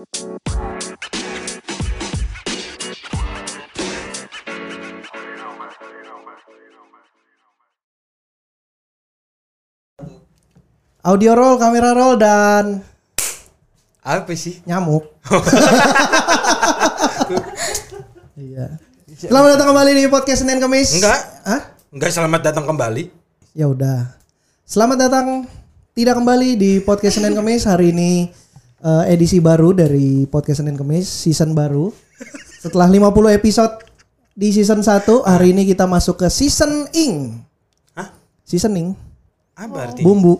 Audio roll, kamera roll dan Apa sih? nyamuk. iya. Selamat datang kembali di podcast Senin Kamis. Enggak. Hah? Enggak selamat datang kembali. Ya udah. Selamat datang tidak kembali di podcast Senin Kamis. Hari ini eh, edisi baru dari podcast Senin Kamis, season baru. Setelah 50 episode di season 1, hari ini kita masuk ke season ing. Hah? Seasoning, Apa artinya? bumbu.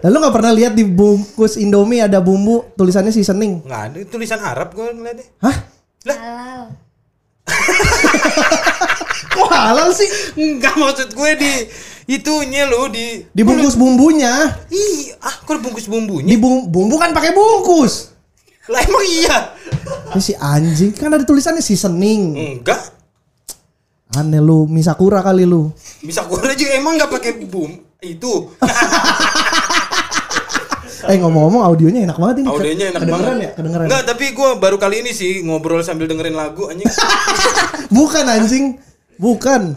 Lalu nggak pernah lihat di bungkus Indomie ada bumbu tulisannya seasoning? Enggak ada tulisan Arab gue ngeliatnya. Hah? Halal. Kok halal sih? Enggak maksud gue di itunya lo di Dibungkus bumbunya. Ih, ah kok bungkus bumbunya? Di bung- bumbu kan pakai bungkus. Lah emang iya. Ini si anjing kan ada tulisannya seasoning. Enggak. Aneh lu, misakura kali lu. Bisa gue juga emang enggak pakai bum itu. Eh ngomong-ngomong audionya enak banget ini. Audionya enak Kedengeran banget. ya? Kedengeran. Enggak, tapi gue baru kali ini sih ngobrol sambil dengerin lagu anjing. Bukan anjing. Bukan.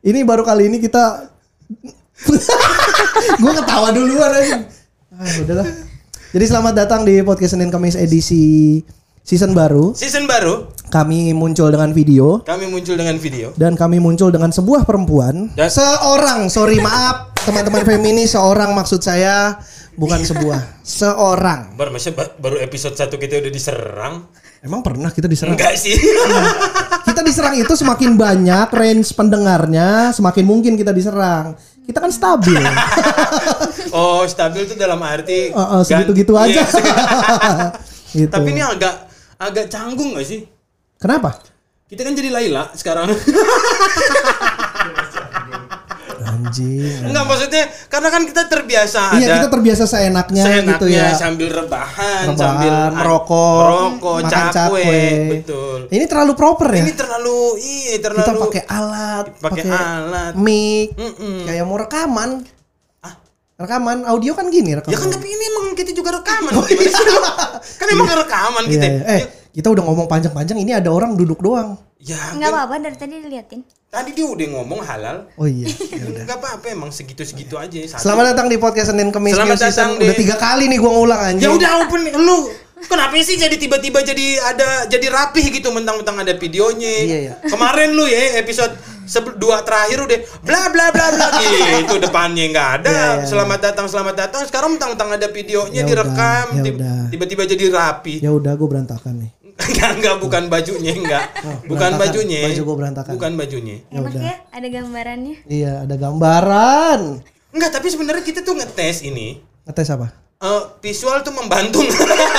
Ini baru kali ini kita Gue ketawa duluan anjing. Ah, udahlah. Jadi selamat datang di podcast Senin Kamis edisi season baru. Season baru, Kami muncul dengan video kami muncul dengan video. dan kami muncul dengan sebuah perempuan. Dan- Seorang, sorry maaf teman-teman feminis, seorang maksud saya bukan sebuah, seorang. Baru masa ba- baru episode 1 kita udah diserang. Emang pernah kita diserang? Enggak sih. Kita diserang itu semakin banyak range pendengarnya, semakin mungkin kita diserang. Kita kan stabil. oh, stabil itu dalam arti Eh, eh, segitu-gitu aja. Iya, gitu. Tapi ini agak agak canggung gak sih? Kenapa? Kita kan jadi Laila sekarang. Anjing. Enggak maksudnya karena kan kita terbiasa Iya, ada kita terbiasa seenaknya, seenaknya gitu ya. sambil rebahan, Rebahan, sambil merokok, merokok, makan cakwe, cakwe. betul. Ini terlalu proper ya. Ini terlalu iya terlalu kita pakai alat, pakai alat. mic, Mm-mm. kayak mau rekaman. Ah. Rekaman audio kan gini rekaman. Ya kan tapi ini emang kita juga rekaman. Gimana sih? kan emang rekaman Oh, Iya, kita. iya. Eh, kita udah ngomong panjang-panjang, ini ada orang duduk doang. Ya, Enggak kan apa-apa dari tadi diliatin. Tadi dia udah ngomong halal. Oh iya. ya udah. Enggak apa-apa emang segitu-segitu aja. Satu. Selamat datang di podcast Senin Kemis Selamat New datang di- Udah tiga kali nih gua ngulang anjing. Ya udah open lu. Kenapa sih jadi tiba-tiba jadi ada jadi rapih gitu mentang-mentang ada videonya. Iya, iya. Kemarin lu ya episode dua terakhir udah bla bla bla bla gitu depannya nggak ada. Iya, iya, selamat datang selamat datang. Sekarang mentang-mentang ada videonya Ya direkam ya tiba-tiba jadi rapi. Ya udah gua berantakan nih. Enggak enggak bukan bajunya enggak. bukan berantakan. bajunya. Baju gua berantakan. Bukan bajunya. Ya Enak udah. ya, ada gambarannya. Iya, ada gambaran. Enggak, tapi sebenarnya kita tuh ngetes ini Ngetes apa? eh, visual tuh membantu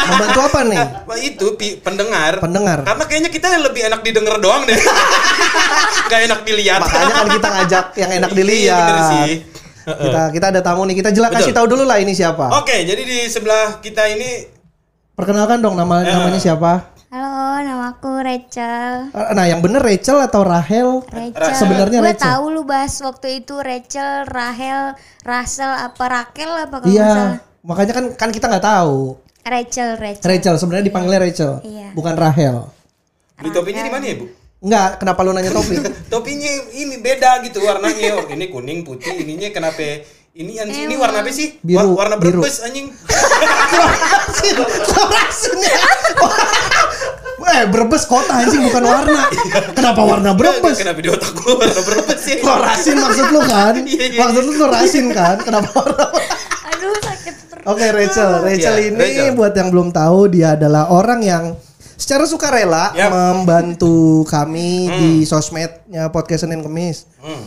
Membantu apa nih? Wah, itu pi- pendengar. Pendengar. Karena kayaknya kita yang lebih enak didengar doang deh. Gak enak dilihat. Makanya kan kita ngajak yang enak Iya, dilihat. bener sih. Kita kita ada tamu nih. Kita jelas Betul. kasih tahu dulu lah ini siapa. Oke, jadi di sebelah kita ini Perkenalkan dong nama Ya. namanya siapa? Halo, nama aku Rachel. Nah, yang bener Rachel atau Rahel? Rachel. Sebenarnya Gue Rachel. tahu lu bahas waktu itu Rachel, Rahel, Russell apa Rakel apa kalau. Iya. Makanya kan kan kita nggak tahu. Rachel, Rachel. Rachel sebenarnya dipanggilnya Rachel, Iya. bukan Rahel. di topinya di mana ya, Bu? Enggak, kenapa lu nanya topi? Topinya ini beda gitu warnanya. Oh, ini kuning, putih, ininya kenapa ini yang ini warna apa sih? Biru, Wa- warna biru. berbes anjing. Florasinnya. Eh, Brebes kota anjing bukan warna. Kenapa warna Brebes? Kenapa di otak gua warna berbes sih? Florasin maksud lu kan? Iya, iya, Maksud lu florasin kan? Kenapa warna? Aduh, sakit perut. Oke Rachel, Rachel Iya, ini Rachel. buat yang belum tahu dia adalah orang yang secara sukarela Yap. membantu kami di sosmednya podcast Senin Kemis. Hmm.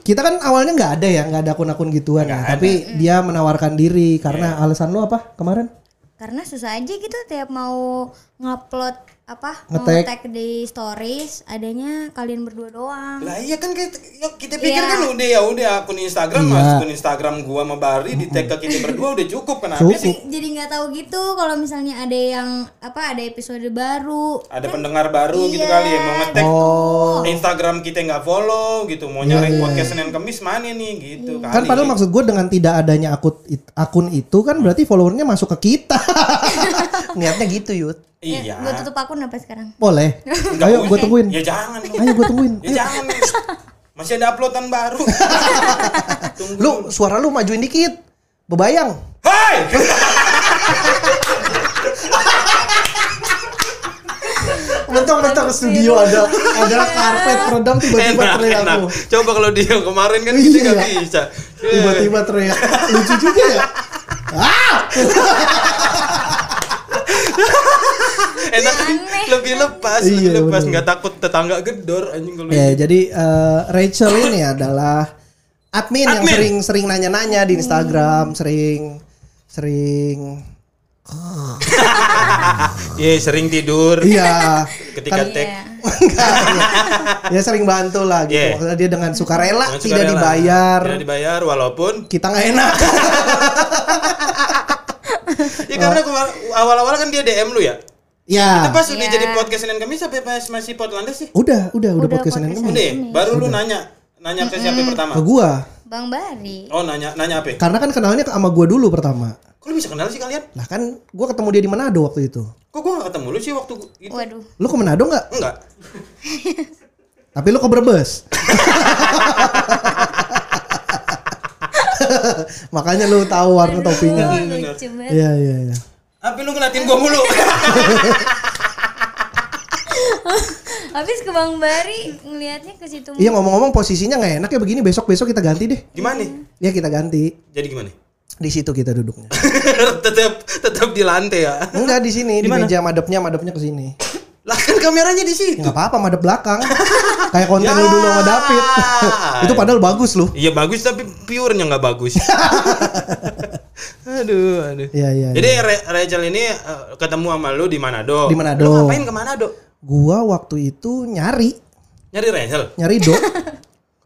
Kita kan awalnya nggak ada ya, nggak ada akun-akun gituan ya. Tapi dia menawarkan diri karena Iya. alasan lu apa kemarin? Karena susah aja gitu tiap mau ngupload apa tag di stories adanya kalian berdua doang. Lah iya kan kita, ya kita pikir Iya. kan udah ya udah akun Instagram Iya. mas akun Instagram gua sama Bari di tag ke kita berdua udah cukup kenapa Cukup. sih? Jadi nggak tahu gitu kalau misalnya ada yang apa ada episode baru. Ada pendengar baru gitu Iya. kali ya mau ngetek Oh. Instagram kita nggak follow gitu mau nyari podcast Senin Kamis mana nih gitu Kan kali. padahal maksud gue dengan tidak adanya akun akun itu kan berarti followernya masuk ke kita. Niatnya gitu Yud. Iya. Gue tutup akun apa sekarang? Boleh. Nggak Ayo gue tungguin. Ya jangan. Ayo gue tungguin. Ya jangan. Masih ada uploadan baru. Tunggu. Lu suara lu majuin dikit. Bebayang. Hai! Mentang-mentang ke studio ada ada karpet peredam tiba-tiba teriak enak. lu. Coba kalau dia kemarin kan kita nggak Iya. bisa. Tiba-tiba teriak. Lucu juga ya. Ah! Enak lebih lepas, lebih Iya, lepas bener. nggak takut tetangga gedor anjing kalau Ya, jadi eh, Rachel ini adalah admin, yang Admin. sering sering nanya-nanya di Instagram, sering sering Iya sering tidur iya ketika Kan-. Iya. Enggak, ya. ya sering bantu lah gitu. Yeah. Maksudnya dia dengan sukarela Dengan tidak sukarela. dibayar. Tidak dibayar walaupun Kita nggak enak. ya karena kemar- awal-awal kan dia DM lu ya. Itu ya. pas udah Iya. jadi podcast Senin Kamis sampai pas masih Portlandia sih. Udah, udah, udah, Udah podcast Senin Kamis. Udah, ya? baru lu nanya nanya ke siapa pertama? Ke gua. Bang Bari. Oh nanya nanya apa? Karena kan kenalnya ke- sama gua dulu pertama. Kok lu bisa kenal sih kalian? Lah kan gua ketemu dia di Manado waktu itu. Kok gua gak ketemu lu sih waktu itu? Waduh. Lu ke Manado nggak? Enggak. Tapi lu ke Brebes. Makanya lu tahu warna topinya. Iya, iya, iya. Apa lu ngeliatin gua mulu? Habis ke Bang Bari ngelihatnya ke situ. Iya ngomong-ngomong posisinya nggak enak ya begini besok-besok kita ganti deh. Gimana? Ya kita ganti. Jadi gimana? Di situ kita duduknya. tetap tetap di lantai ya. Enggak di sini, di, meja madepnya, madepnya ke sini. Lah kan kameranya di situ. Ya nggak apa-apa madep belakang. Kayak konten lu dulu sama David. Itu padahal bagus loh. Iya bagus tapi pure-nya nggak bagus. aduh, aduh. Iya, iya. Jadi Re- Rachel ini eh, ketemu sama lu di Manado. Di Manado. Lu ngapain ke Manado? Gua waktu itu nyari, Nyari Rachel. nyari do.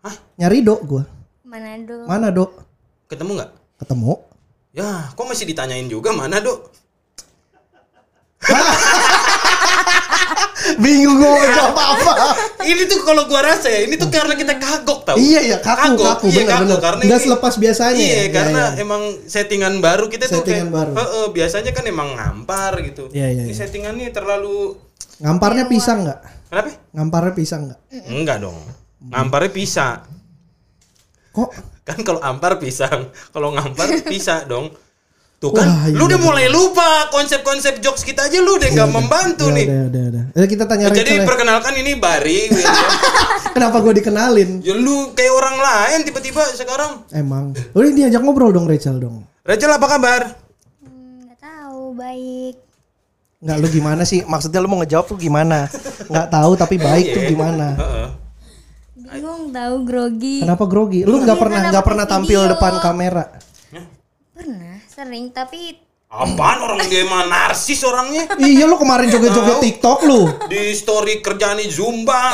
Hah? Nyari do gua. Manado. Mana do? Ketemu nggak? Ketemu. Ya, kok masih ditanyain juga mana, Dok? Bingung gua mau jawab apa. ini tuh kalau gua rasa ya, ini tuh karena kita kagok tau. Iya ya kaku kaku iya, bener kagok, bener. Karena Nggak ini- selepas biasanya. Iya, ya? karena Iya, iya. emang settingan baru kita tuh Settingan kayak baru. Heeh, biasanya kan emang ngampar gitu. Iya, iya, Ini iya. settingannya terlalu ngamparnya pisang nggak? Kenapa? Ngamparnya pisang nggak? Enggak dong. Ngamparnya pisah. Kok Kan kalau ampar pisang, kalau ngampar pisah dong. Tuh kan, Wah, iya, lu udah bener. mulai lupa konsep-konsep jokes kita aja lu udah nggak membantu Ya, nih. Udah, udah, udah. Eh, kita tanya Jadi Rachel ya. perkenalkan ini Bari, William. Kenapa gue dikenalin? ya lu kayak orang lain tiba-tiba sekarang. Emang. Udah diajak ngobrol dong Rachel dong. Rachel apa kabar? Hmm, Nggak tahu, baik. Nggak lu gimana sih? Maksudnya lu mau ngejawab tuh gimana? Nggak tahu tapi baik tuh Iya. gimana? Heeh. Bingung tahu grogi. Kenapa grogi? Lu nggak Iya, pernah nggak pernah tampil video. depan kamera? Sering tapi Apaan orang dia mah narsis orangnya? iya lu kemarin joget-joget TikTok lu. Di story kerjaan Zumba.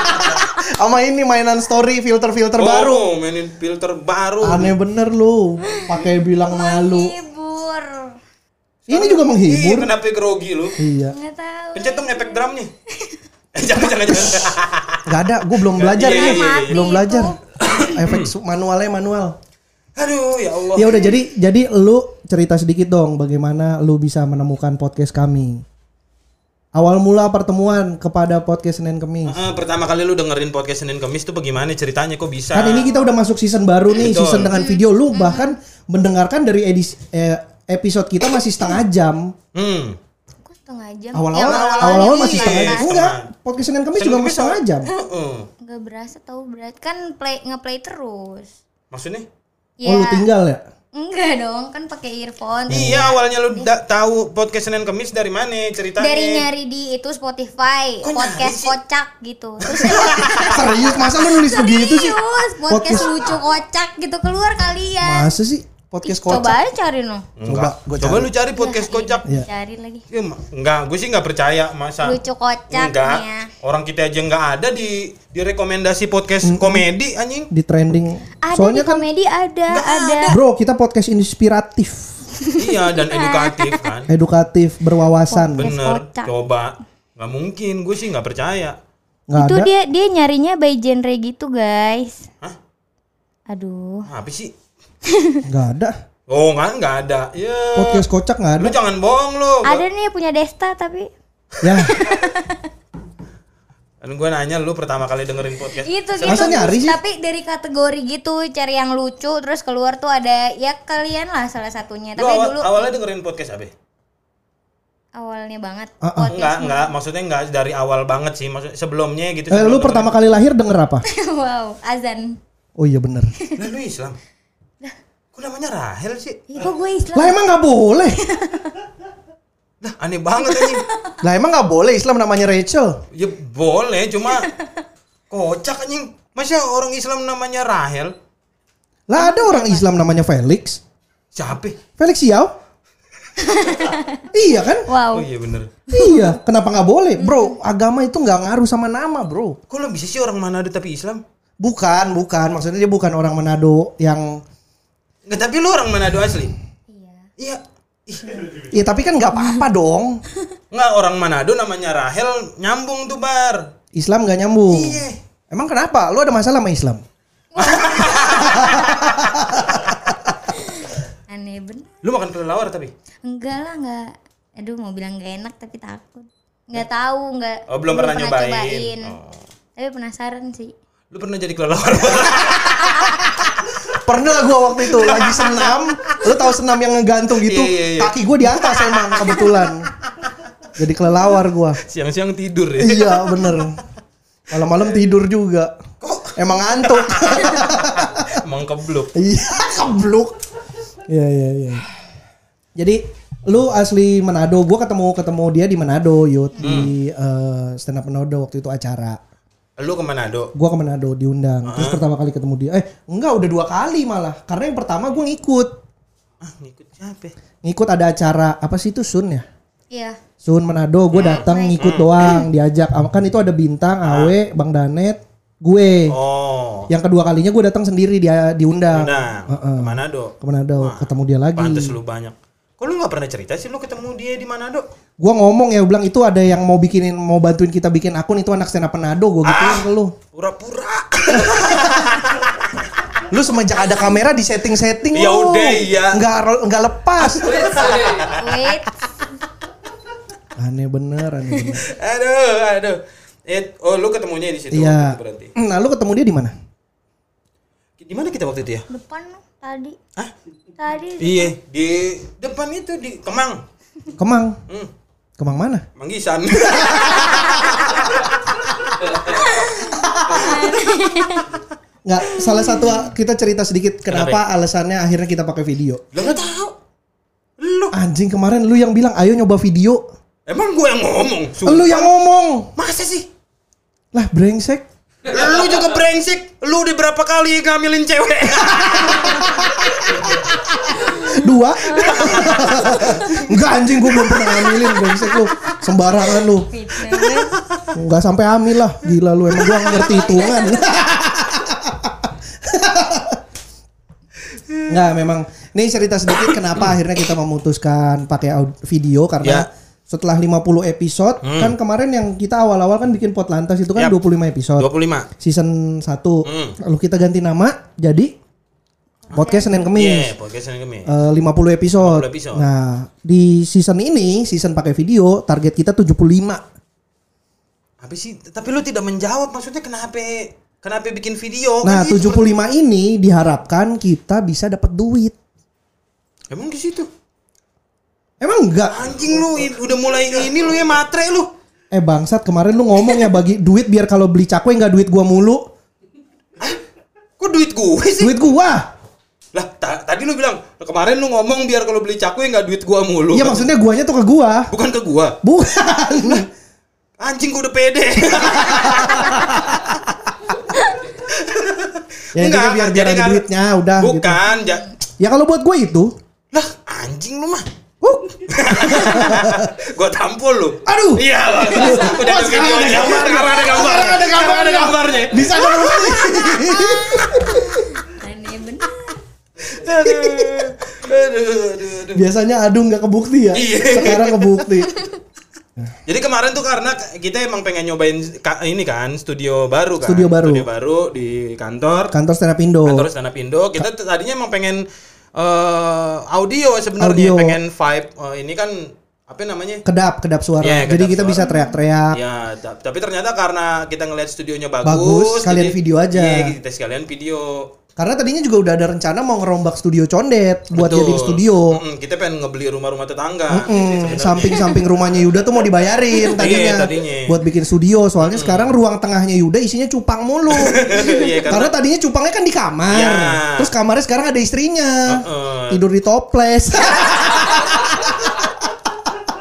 Sama ini mainan story filter-filter baru. Oh, mainin filter baru. Aneh bener lu. Pakai bilang malu. hibur. Ini juga Iya, menghibur. kenapa grogi lu? Iya. Nggak tahu. Pencet dong efek drumnya. Eh, jangan jangan jangan. Nggak ada, gue belum belajar Iya, ini. iya, iya, iya. Belum belajar. Efek manualnya manual. Aduh, ya Allah. Ya udah jadi jadi lu cerita sedikit dong bagaimana lu bisa menemukan podcast kami. Awal mula pertemuan kepada podcast Senin Kemis. Heeh, pertama kali lu dengerin podcast Senin Kamis tuh bagaimana ceritanya kok bisa? Kan ini kita udah masuk season baru nih, Betul. season dengan video. Lu bahkan mendengarkan dari edisi eh, episode kita masih setengah jam. Hmm. Kok setengah jam? Awal-awal Ya, awal-awal masih iya, setengah iya, jam. setengah. Enggak, podcast Senin Kemis Senin juga Kamis masih setengah jam. Heeh. Nggak berasa tahu berat. Kan play ngeplay terus. Maksudnya? Oh, lu tinggal ya? Enggak dong, kan pakai earphone. Iya, awalnya lu da- tahu podcast Senin Kamis dari mana ceritanya? Dari nyari di itu Spotify, Kok podcast nyari sih? kocak gitu. Terus Serius masa lu nulis begitu sih? serius, podcast Podcast- lucu kocak gitu keluar kalian. Masa sih? Podcast Coba kocak. aja cari no. Enggak. gua Coba cari. lu cari podcast kocak. Iya. Cari lagi. Ya, enggak, gue sih enggak percaya masa. Lucu kocak Enggak. nih ya. Orang kita aja enggak ada di di rekomendasi podcast komedi anjing. Di trending. Ada Soalnya di kan komedi ada, ada. bro kita podcast inspiratif, iya dan edukatif kan. edukatif, berwawasan. Podcast Bener. kocak. Coba. Nggak mungkin, gue sih nggak percaya. Nggak Itu ada. dia dia nyarinya by genre gitu, guys. Hah? Aduh. Apa sih? Nggak ada. Oh nggak nggak ada. Ya. Podcast kocak nggak ada. Lu jangan bohong lu. Ada nih punya Desta tapi Ya, Kan gue nanya lu pertama kali dengerin podcast. itu gitu. Masa nyari sih? Tapi dari kategori gitu cari yang lucu terus keluar tuh ada ya kalian lah salah satunya. Lu Tapi awal- dulu awalnya dengerin podcast apa? awalnya banget. Ah. podcast Enggak, enggak. Maksudnya enggak dari awal banget sih. Maksudnya sebelumnya gitu. eh, lu sebelum pertama kali lahir denger apa? wow, azan. Oh iya bener. lu Islam. Kok namanya Rahel sih? Ih, kok gue Islam? Lah emang nggak boleh. Lah aneh banget anjing. Lah emang nggak boleh Islam namanya Rachel. ya boleh, cuma kocak anjing. Masa orang Islam namanya Rahel? Lah ada orang Islam namanya Felix. Siapa? Felix Yao. iya kan? Wow. Oh iya bener. Iya, kenapa nggak boleh, bro? Agama itu nggak ngaruh sama nama, bro. Kok lo bisa sih orang Manado tapi Islam? Bukan, bukan. Maksudnya dia bukan orang Manado yang, Enggak, tapi lu orang Manado asli? Iya. Iya. Ih, ya tapi kan nggak apa-apa dong. Enggak, orang Manado namanya Rahel nyambung tuh bar. Islam nggak nyambung. Iya. Emang kenapa? Lu ada masalah sama Islam? Aneh bener. Lu makan kelelawar tapi? Enggak lah, enggak. Aduh, mau bilang gak enak tapi takut. Enggak tahu, enggak. Oh, belum pernah nyobain. Oh. Tapi penasaran sih. Lu pernah jadi kelelawar? Pernah gua waktu itu lagi senam. Lu tahu senam yang ngegantung gitu? Iya, iya, iya. Kaki gua di atas emang kebetulan. Jadi kelelawar gua. Siang-siang tidur ya. iya, bener. Malam-malam tidur juga. Emang ngantuk. Emang kebluk. Iya, kebluk. Iya, iya, iya. Jadi lu asli Manado, gua ketemu ketemu dia di Manado, Yud, di eh, stand up Manado waktu itu acara. Lu ke Manado? Gua ke Manado diundang. Terus pertama kali ketemu dia, eh enggak udah dua kali malah. Karena yang pertama gua ngikut. Ah, ngikut siapa? Ngikut ada acara apa sih itu Sun ya? Iya. Sun Manado, gue datang ngikut doang, diajak. Kan itu ada bintang, Awe, Bang Danet, gue. Oh. Yang kedua kalinya gue datang sendiri dia diundang Nah, ke Manado. ke Manado, ketemu dia lagi. Pantes lu banyak. Kok lu gak pernah cerita sih lu ketemu dia di Manado? Gua ngomong ya, gua bilang itu ada yang mau bikinin, mau bantuin kita bikin akun itu anak stand up Manado, gue gituin ke lu. Pura-pura. Lu semenjak ada kamera di setting-setting Ya lu. udah, iya. Nggak nggak lepas. Wait. aneh bener, aneh bener. aduh, aduh. Eh, oh lu ketemunya di situ Iya. berarti. Nah, lu ketemu dia di mana? Di mana kita waktu itu ya? Depan tadi. Hah? Tadi. Iya, di depan itu di Kemang. Kemang. Hmm, Kemang mana? Manggisan. Nggak, salah satu kita cerita sedikit kenapa alasannya akhirnya kita pakai video. Lu gak tahu. Lu Anjing kemarin lu yang bilang ayo nyoba video. emang gue yang ngomong. Su- Lu yang ngomong. Masa sih? Lah brengsek. Lu juga brengsek. Lu udah berapa kali ngambilin cewek? Dua. Enggak anjing gua belum pernah ngambilin brengsek lu. Sembarangan lu. Enggak sampai hamil lah. Gila lu emang gua ngerti hitungan. Enggak memang ini cerita sedikit kenapa akhirnya kita memutuskan pakai video karena Ya. Setelah 50 episode kan kemarin yang kita awal-awal kan bikin pot lantas itu kan Yap. 25 episode. 25. Season 1. Hmm. Lalu kita ganti nama jadi podcast Senin Kemis. Iya, podcast Senin Kemis. Eh, 50 episode. 50 episode. Nah, di season ini, season pakai video, target kita 75. Apa sih? Tapi lu tidak menjawab maksudnya kenapa kenapa bikin video? Nah, Kan gitu. 75 ini diharapkan kita bisa dapat duit. Emang di situ. Emang enggak? Anjing lu udah mulai ini lu ya matre lu. Eh bangsat, kemarin lu ngomong ya bagi duit biar kalau beli cakwe nggak duit gua mulu. Kok duit gue sih? Duit gua. Lah, ta- tadi lu bilang kemarin lu ngomong biar kalau beli cakwe nggak duit gua mulu. Iya maksudnya guanya tuh ke gua. bukan ke gua. Bukan. Anjing gua udah pede. ya intinya biar biar jadi ada duitnya udah gitu. Bukan, ja- Ya kalau buat gue itu, Lah, anjing lu mah. Uh, Gua tampol lu. aduh, Iya. Udah ada sekarang ada gambar. Sekarang ada gambar. Sekarang ada gambar. Ada gambarnya. bisa dong. Aneh bener. Aduh, aduh, aduh, aduh. Biasanya aduh nggak kebukti ya. Iya. Sekarang kebukti. Jadi kemarin tuh karena kita emang pengen nyobain ini kan studio baru kan. Studio baru. Studio baru di kantor. Kantor stand up Indo. Kantor stand up Indo. Kita tadinya emang pengen eh, audio sebenarnya, pengen vibe eh, ini kan apa namanya? Kedap, kedap suara. Iya, Jadi kedap kita suara. bisa teriak-teriak. Ya, ta- tapi ternyata karena kita ngeliat studionya bagus, Bagus, sekalian video aja. Iya, kita sekalian video. Karena tadinya juga udah ada rencana mau ngerombak studio condet buat Betul. jadiin studio. Mm-mm, kita pengen ngebeli rumah-rumah tetangga. Hmm, samping-samping rumahnya Yuda tuh mau dibayarin tadinya, Iya, tadinya. buat bikin studio. Soalnya sekarang ruang tengahnya Yuda isinya cupang mulu. Iya, karena, tadinya cupangnya kan di kamar. Iya. Terus kamarnya sekarang ada istrinya. Heeh. Tidur di toples.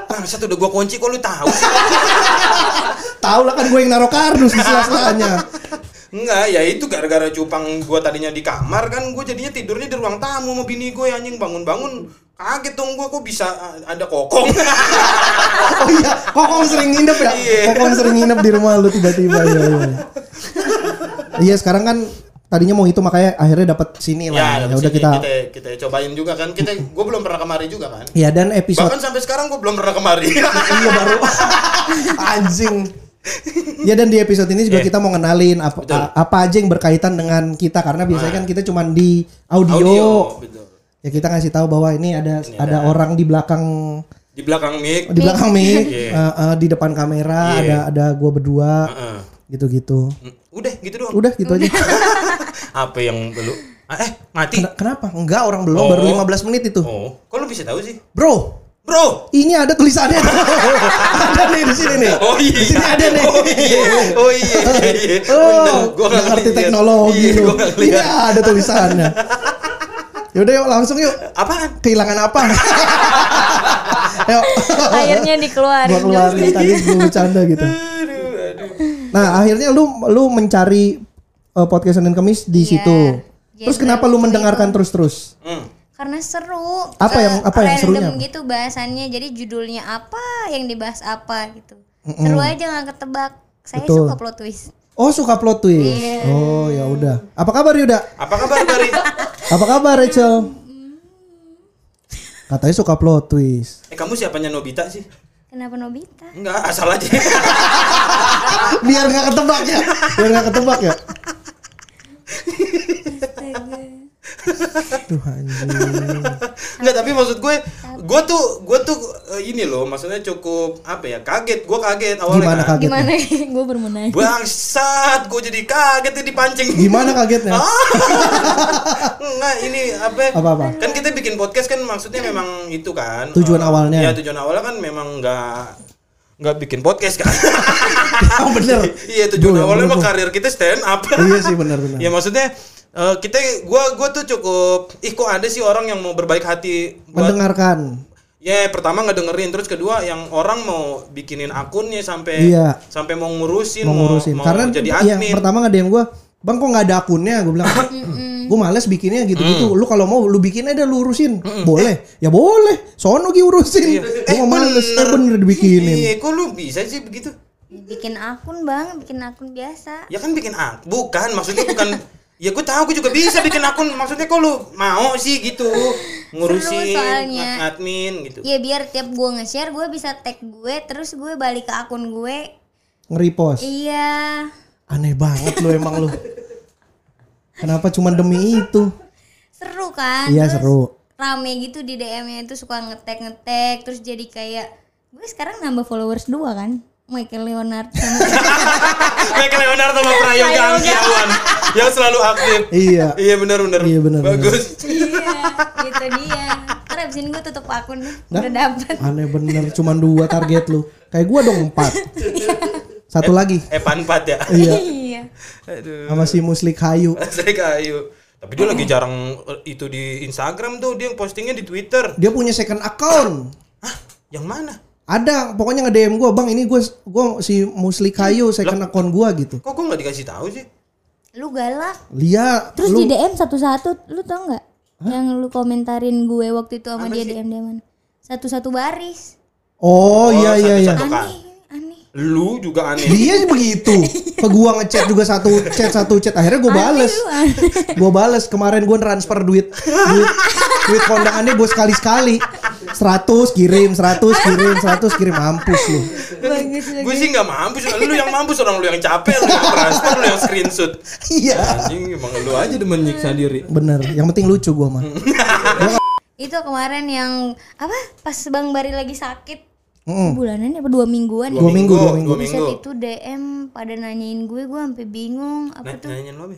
Bangsat udah gua kunci kok lu tahu sih? Tahu lah kan gue yang naruh kardus di sela-selanya. Enggak, ya itu gara-gara cupang gua tadinya di kamar kan gua jadinya tidurnya di ruang tamu sama bini gue anjing bangun-bangun kaget dong gua kok bisa uh, ada kokong. Oh iya, kokong sering nginep ya. Iya. Kokong sering nginep di rumah lu tiba-tiba ya. Iya, Iya, sekarang kan tadinya mau itu makanya akhirnya dapat sini lah. Ya, dapet udah kita kita kita cobain juga kan. Kita gua belum pernah kemari juga kan. Ya dan episode Bahkan sampai sekarang gua belum pernah kemari. iya baru anjing. Ya dan di episode ini juga Iya. kita mau ngenalin apa Betul. apa aja yang berkaitan dengan kita karena biasanya kan kita cuman di audio. betul. Ya kita ngasih tahu bahwa ini ada ada orang di belakang Di belakang mic. di belakang mic, Iya. eh, eh, di depan kamera Iya. ada ada gua berdua Heeh. gitu-gitu. Mm, Udah gitu doang. Udah gitu aja. Apa yang belum? Ah, eh, mati. Ken- Kenapa? Enggak, orang belum Oh. baru 15 menit itu. Oh, kok lu bisa tahu sih? Bro, Bro. ini ada tulisannya. ada nih di sini nih. Oh iya. Di sini ada nih. Oh iya. Oh iya. iya, iya. Oh, Bener, gua ngerti teknologi Iya, lu. Ini ada tulisannya. Yaudah yuk langsung yuk. Apaan? Kehilangan apa? yuk. Akhirnya dikeluarin. Gua keluarin tadi gue bercanda gitu. Aduh, aduh. Nah akhirnya lu lu mencari uh, podcast Senin Kamis di Iya. situ. Terus Genre kenapa lu mendengarkan terus-terus? Hmm. Karena seru. Apa yang- apa yang random serunya? gitu bahasannya. Jadi judulnya apa, yang dibahas apa gitu. Seru aja nggak ketebak. Saya Betul. suka plot twist. Oh suka plot twist. Iya. Oh ya udah. Apa kabar Yuda? Apa kabar Bari? Apa kabar Rachel? Katanya suka plot twist. Eh kamu siapanya Nobita sih? Kenapa Nobita? Enggak, asal aja. Biar nggak ketebak ya. Biar nggak ketebak ya. Tuh anjing. Enggak, tapi maksud gue, gue tuh, gue tuh eh, ini loh, maksudnya cukup apa ya? Kaget, gue kaget awalnya. Gimana kan. kaget? Gimana? Gue nanya. Bangsat, gue jadi kaget nih dipancing. Gimana kagetnya? Enggak, ini apa? Apa-apa? Kan kita bikin podcast kan maksudnya memang itu kan. Tujuan eh, awalnya. Iya, tujuan awalnya kan memang enggak nggak bikin podcast kan. Oh bener. iya, tujuan Gua- awalnya mah karir kita stand up. Iya sih benar-benar. ya maksudnya eh, kita gua gua tuh cukup ih kok ada sih orang yang mau berbaik hati buat Mendengarkan. Ya pertama ngedengerin terus kedua yang orang mau bikinin akunnya sampai Iya. sampai mau ngurusin Mau ngurusin. mau Karena jadi yang admin. pertama nggak DM gue, bang kok nggak ada akunnya? Gue bilang, gue males bikinnya gitu-gitu. Lu kalau mau lu bikin aja lu urusin. Boleh? Ya boleh. Sono gi urusin. Iya. Gue nggak males. Eh bener dibikinin. Iya, kok lu bisa sih begitu? Bikin akun bang, bikin akun biasa. Ya kan bikin akun. Bukan, maksudnya bukan Ya gue tahu gue juga bisa bikin akun. Maksudnya kok lu mau sih gitu ngurusin Seru soalnya. ad- admin gitu. Ya biar tiap gue nge-share gue bisa tag gue terus gue balik ke akun gue. Nge-repost. Iya. Aneh banget lu emang lu. Kenapa cuma demi itu? Seru kan? Iya Terus seru. Rame gitu di DM-nya itu suka ngetek ngetek terus jadi kayak gue sekarang nambah followers dua kan. Michael Leonard sama Michael Leonardo sama Prayoga Anggiawan yang selalu aktif. Iya. Iya benar benar. Iya, benar. Bagus. iya gitu dia. Ntar abis ini gue tutup akun nih. Dah. Udah dapet. Aneh bener. Cuma dua target lu. Kayak gua dong empat. Satu lagi. Eh panpat ya. Iya. iya. Aduh. Sama si Muslik Hayu. Saya kayu. Tapi dia lagi jarang eh, itu di Instagram tuh, dia postingnya di Twitter. Dia punya second account. Hah? Yang mana? Ada, pokoknya nge-DM gua, "Bang, ini gua gua si Muslik Hayu second account gua gitu." Kok gue nggak dikasih tahu sih? Lu galak. Lihat, Terus lu di DM satu-satu, lu tau nggak? Yang lu komentarin gue waktu itu sama dia DM DM Satu-satu baris. Oh, iya iya iya. satu-satu kan. Aneh, aneh. Lu juga aneh. Dia begitu. Ke gua ngechat juga satu chat satu chat. Akhirnya gue bales. Aneh lu, aneh. Gue bales kemarin gue transfer duit duit duit kondangannya gue sekali sekali. 100 kirim, 100 kirim, 100 kirim mampus lu. Gue sih nggak mampus, lu yang mampus orang lu yang capek, lu yang transfer, lu yang screenshot. Iya. Anjing emang lu aja demen nyiksa diri. Bener, yang penting lucu gua mah. Itu kemarin yang apa? Pas Bang Bari lagi sakit. Mm. Bulanan apa dua mingguan ya? Dua minggu, dua minggu. Dua minggu. itu DM pada nanyain gue, gue sampai bingung apa Nah, tuh? nanyain lu apa?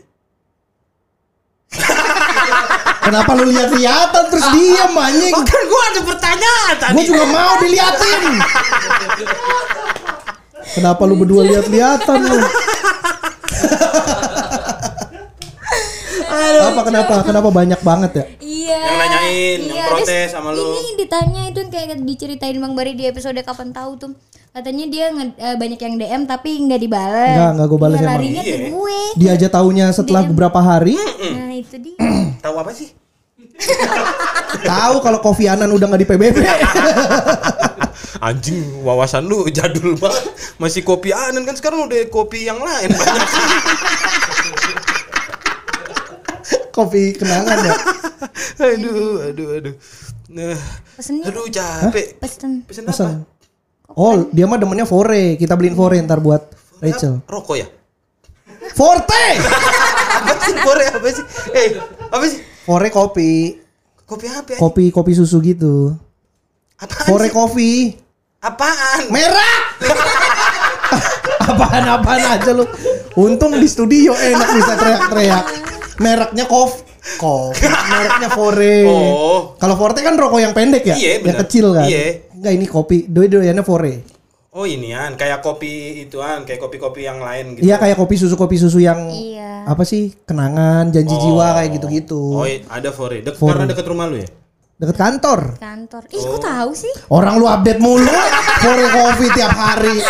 Kenapa lu lihat-lihatan terus diam anjing? Kan gua ada pertanyaan tadi. juga mau diliatin. Kenapa lu berdua lihat-lihatan lu? Apa kenapa kenapa banyak banget ya? Iya. Yang nanyain, yang iya, protes terus sama lu. Ini ditanya itu kayak diceritain Bang Bari di episode kapan tahu tuh. Katanya dia nge- eh, banyak yang DM tapi nggak dibales. Enggak, enggak gua bales Dia emang. larinya ke Iya. gue. Dia aja taunya setelah beberapa hari Nah, itu dia. Tahu apa sih? tahu kalau Kofi Anan udah nggak di PBB. Anjing, wawasan lu jadul banget. Masih kopi anan kan sekarang udah kopi yang lain banyak. Kopi kenangan ya. aduh, aduh, aduh. Nah, Pesennya aduh capek. pesen. Pesen Pesan. apa? Oh, dia mah demennya Fore. Kita beliin Fore ntar buat Rachel. Rokok ya? Forte. apa sih? Kore apa sih? Eh, apa sih? Fore kopi. Kopi apa? ya? Kopi kopi susu gitu. Apaan Fore sih? kopi. Apaan? Merah. Apaan-apaan aja lu. Untung di studio enak bisa teriak-teriak. Mereknya kof. Kof. Mereknya Fore. Oh. Kalau Forte kan rokok yang pendek ya? Iya, Yang kecil kan? Iya. Enggak ini kopi. Doi-doyannya Fore. Oh inian, kayak kopi ituan, kayak kopi-kopi yang lain gitu. Iya kayak kopi susu kopi susu yang Iya. apa sih kenangan janji jiwa kayak gitu-gitu Oh, iya, ada Fore. Dek, Fore. karena deket rumah lu ya? deket kantor Kantor. Ih, kok tahu sih? orang lu update mulu fore kopi tiap hari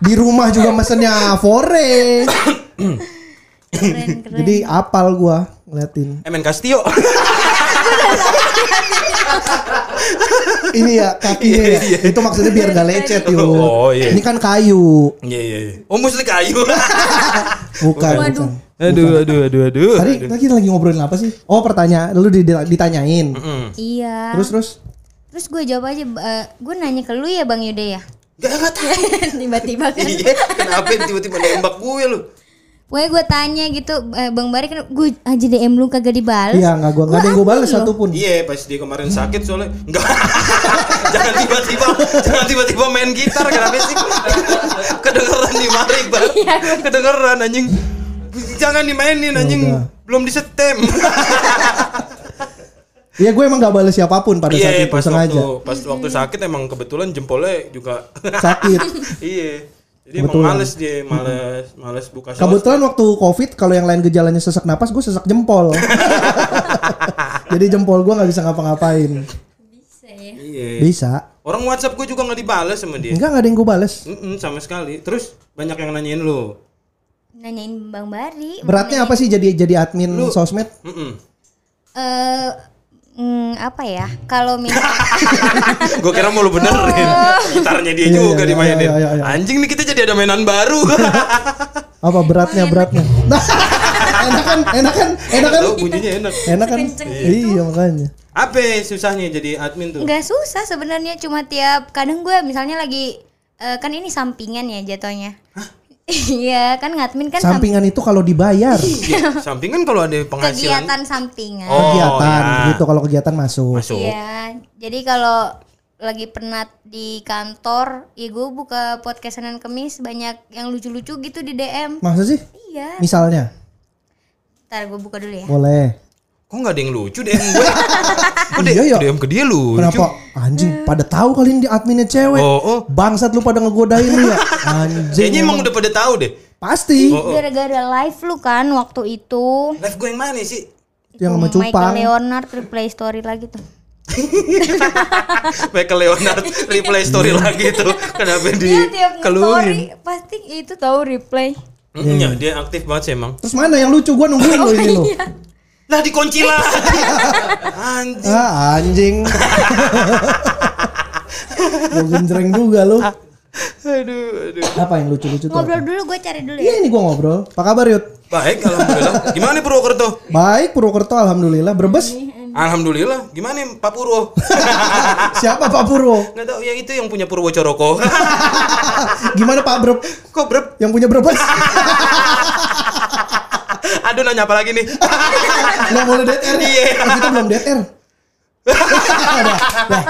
di rumah juga mesennya fore Keren, keren. jadi apal gua ngeliatin Emen Castio. ini ya kakinya ya. itu maksudnya biar gak lecet yuk Oh, iya. ini kan kayu Iya iya iya. Oh musli kayu. bukan bukan aduh aduh aduh aduh. tadi tadi kita lagi ngobrolin apa sih oh pertanyaan lu di- ditanyain Hmm. Iya. terus terus Terus gue jawab aja, eh, gue nanya ke lu ya Bang Yude ya. Gak gak tahu. Tiba-tiba kan. Iya, kenapa tiba-tiba nembak gue lu? Pokoknya gue tanya gitu, eh, Bang Bari kan gue aja DM lu kagak dibales. iya nggak gua nggak ada yang gua balas admin loh. satupun Iya, pas dia kemarin sakit soalnya enggak. jangan tiba-tiba jangan tiba-tiba main gitar kenapa sih? Kedengeran di mari, Bang. Kedengeran anjing. Jangan dimainin anjing. udah. Belum disetem. Iya gue emang gak balas siapa pun pada saat Iya, itu pas sengaja waktu pas waktu sakit emang kebetulan jempolnya juga sakit iya. Jadi Kebetulan. emang males dia, males males buka sosmed. Kebetulan waktu covid kalau yang lain gejalanya sesak napas gue sesak jempol. Jadi jempol gue nggak bisa ngapa-ngapain. Bisa ya. Iya. Bisa. Orang WhatsApp gue juga nggak dibales sama dia. Enggak nggak ada yang gue bales. Mm-mm, sama sekali. Terus banyak yang nanyain lu. Nanyain Bang Bari. Beratnya apa sih jadi jadi admin sosmed? Mm-mm. Eh mm, apa ya? Kalau misalnya Gue kira mau lu benerin. Gitarnya dia Iya, juga iya, dimainin. iya, iya, iya. Anjing nih kita jadi ada mainan baru. Apa beratnya beratnya? enakan enakan enakan Tahu bunyinya enak. enakan. Iya makanya. Apa susahnya jadi admin tuh? nggak susah sebenarnya cuma tiap kadang gue misalnya lagi eh, kan ini sampingan ya jatuhnya. Iya kan ngadmin kan sam- Sampingan itu kalau dibayar Iya, Sampingan kalau ada penghasilan. kegiatan sampingan. Oh, kegiatan ya. gitu kalau kegiatan masuk. Masuk. Iya, jadi kalau lagi penat di kantor, ya gue buka podcast Senin Kemis banyak yang lucu-lucu gitu di DM. Masa sih? Iya. Misalnya, Ntar gue buka dulu ya. boleh. Kok nggak ada yang lucu DM gue? Kok Iya, ya. DM ke dia lucu? Kenapa? Anjing, pada tahu kali ini adminnya cewek. Oh, oh. Bangsat lu pada ngegodain lu ya. Anjing. Kayaknya emang udah pada tahu deh. Pasti. Oh, Gara-gara live lu kan waktu itu. Live gue yang mana sih? Yang sama Michael Cupang. Leonard replay story lagi tuh. Michael Leonard replay story lagi tuh. Kenapa di Dia tiap story keluhin? pasti itu tahu replay. Iya, dia aktif banget sih emang. Terus mana yang lucu gua nungguin lu ini lu. Iya. Lah dikunci lagi. Anjing. Ah, anjing. Gue genjreng juga lu. Aduh, aduh. Apa yang lucu-lucu tuh? Ngobrol apa? dulu gue cari dulu Iya ya. ini gua ngobrol. Apa kabar Yud? Baik, alhamdulillah. Gimana nih Purwokerto? Baik Purwokerto alhamdulillah. Brebes? Alhamdulillah. Gimana nih Pak Purwo? Siapa Pak Purwo? Nggak tahu yang itu yang punya Purwo Coroko. Gimana Pak Breb? Kok brep? Yang punya Brebes? Aduh nanya apa lagi nih? Nggak boleh dead air ya? Iya. Oh, kita belum dead air. Dah, dah.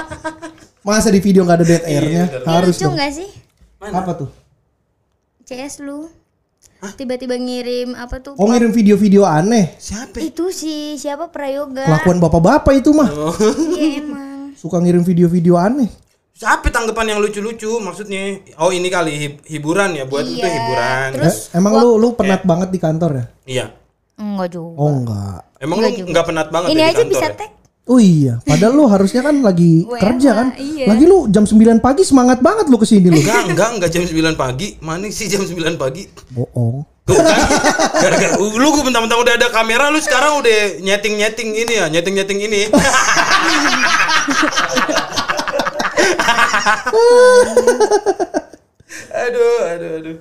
Masa di video nggak ada dead airnya? Ini Harus lucu dong. nggak sih? Apa tuh? CS lu. Tiba-tiba ngirim apa tuh? Oh ngirim video-video aneh. Siapa? Itu si siapa Prayoga. Kelakuan bapak-bapak itu mah. Iya emang. Suka ngirim video-video aneh. Siapa tanggapan yang lucu-lucu maksudnya? Oh ini kali hib- hiburan ya buat itu Iya. hiburan. Terus Eh, emang lu lu penat banget di kantor ya? Iya. Enggak juga. Oh enggak. Emang lu nggak penat banget Ini ya aja bisa ya? tag. Oh iya, padahal lu harusnya kan lagi kerja kan. iya. Lagi lu jam 9 pagi semangat banget lu ke sini lu. Enggak, enggak, enggak jam 9 pagi. Mana sih jam 9 pagi? Bohong. Tuh kan, gara-gara lu gue bentang-bentang udah ada kamera, lu sekarang udah nyeting-nyeting ini ya, nyeting-nyeting ini. aduh, aduh, aduh.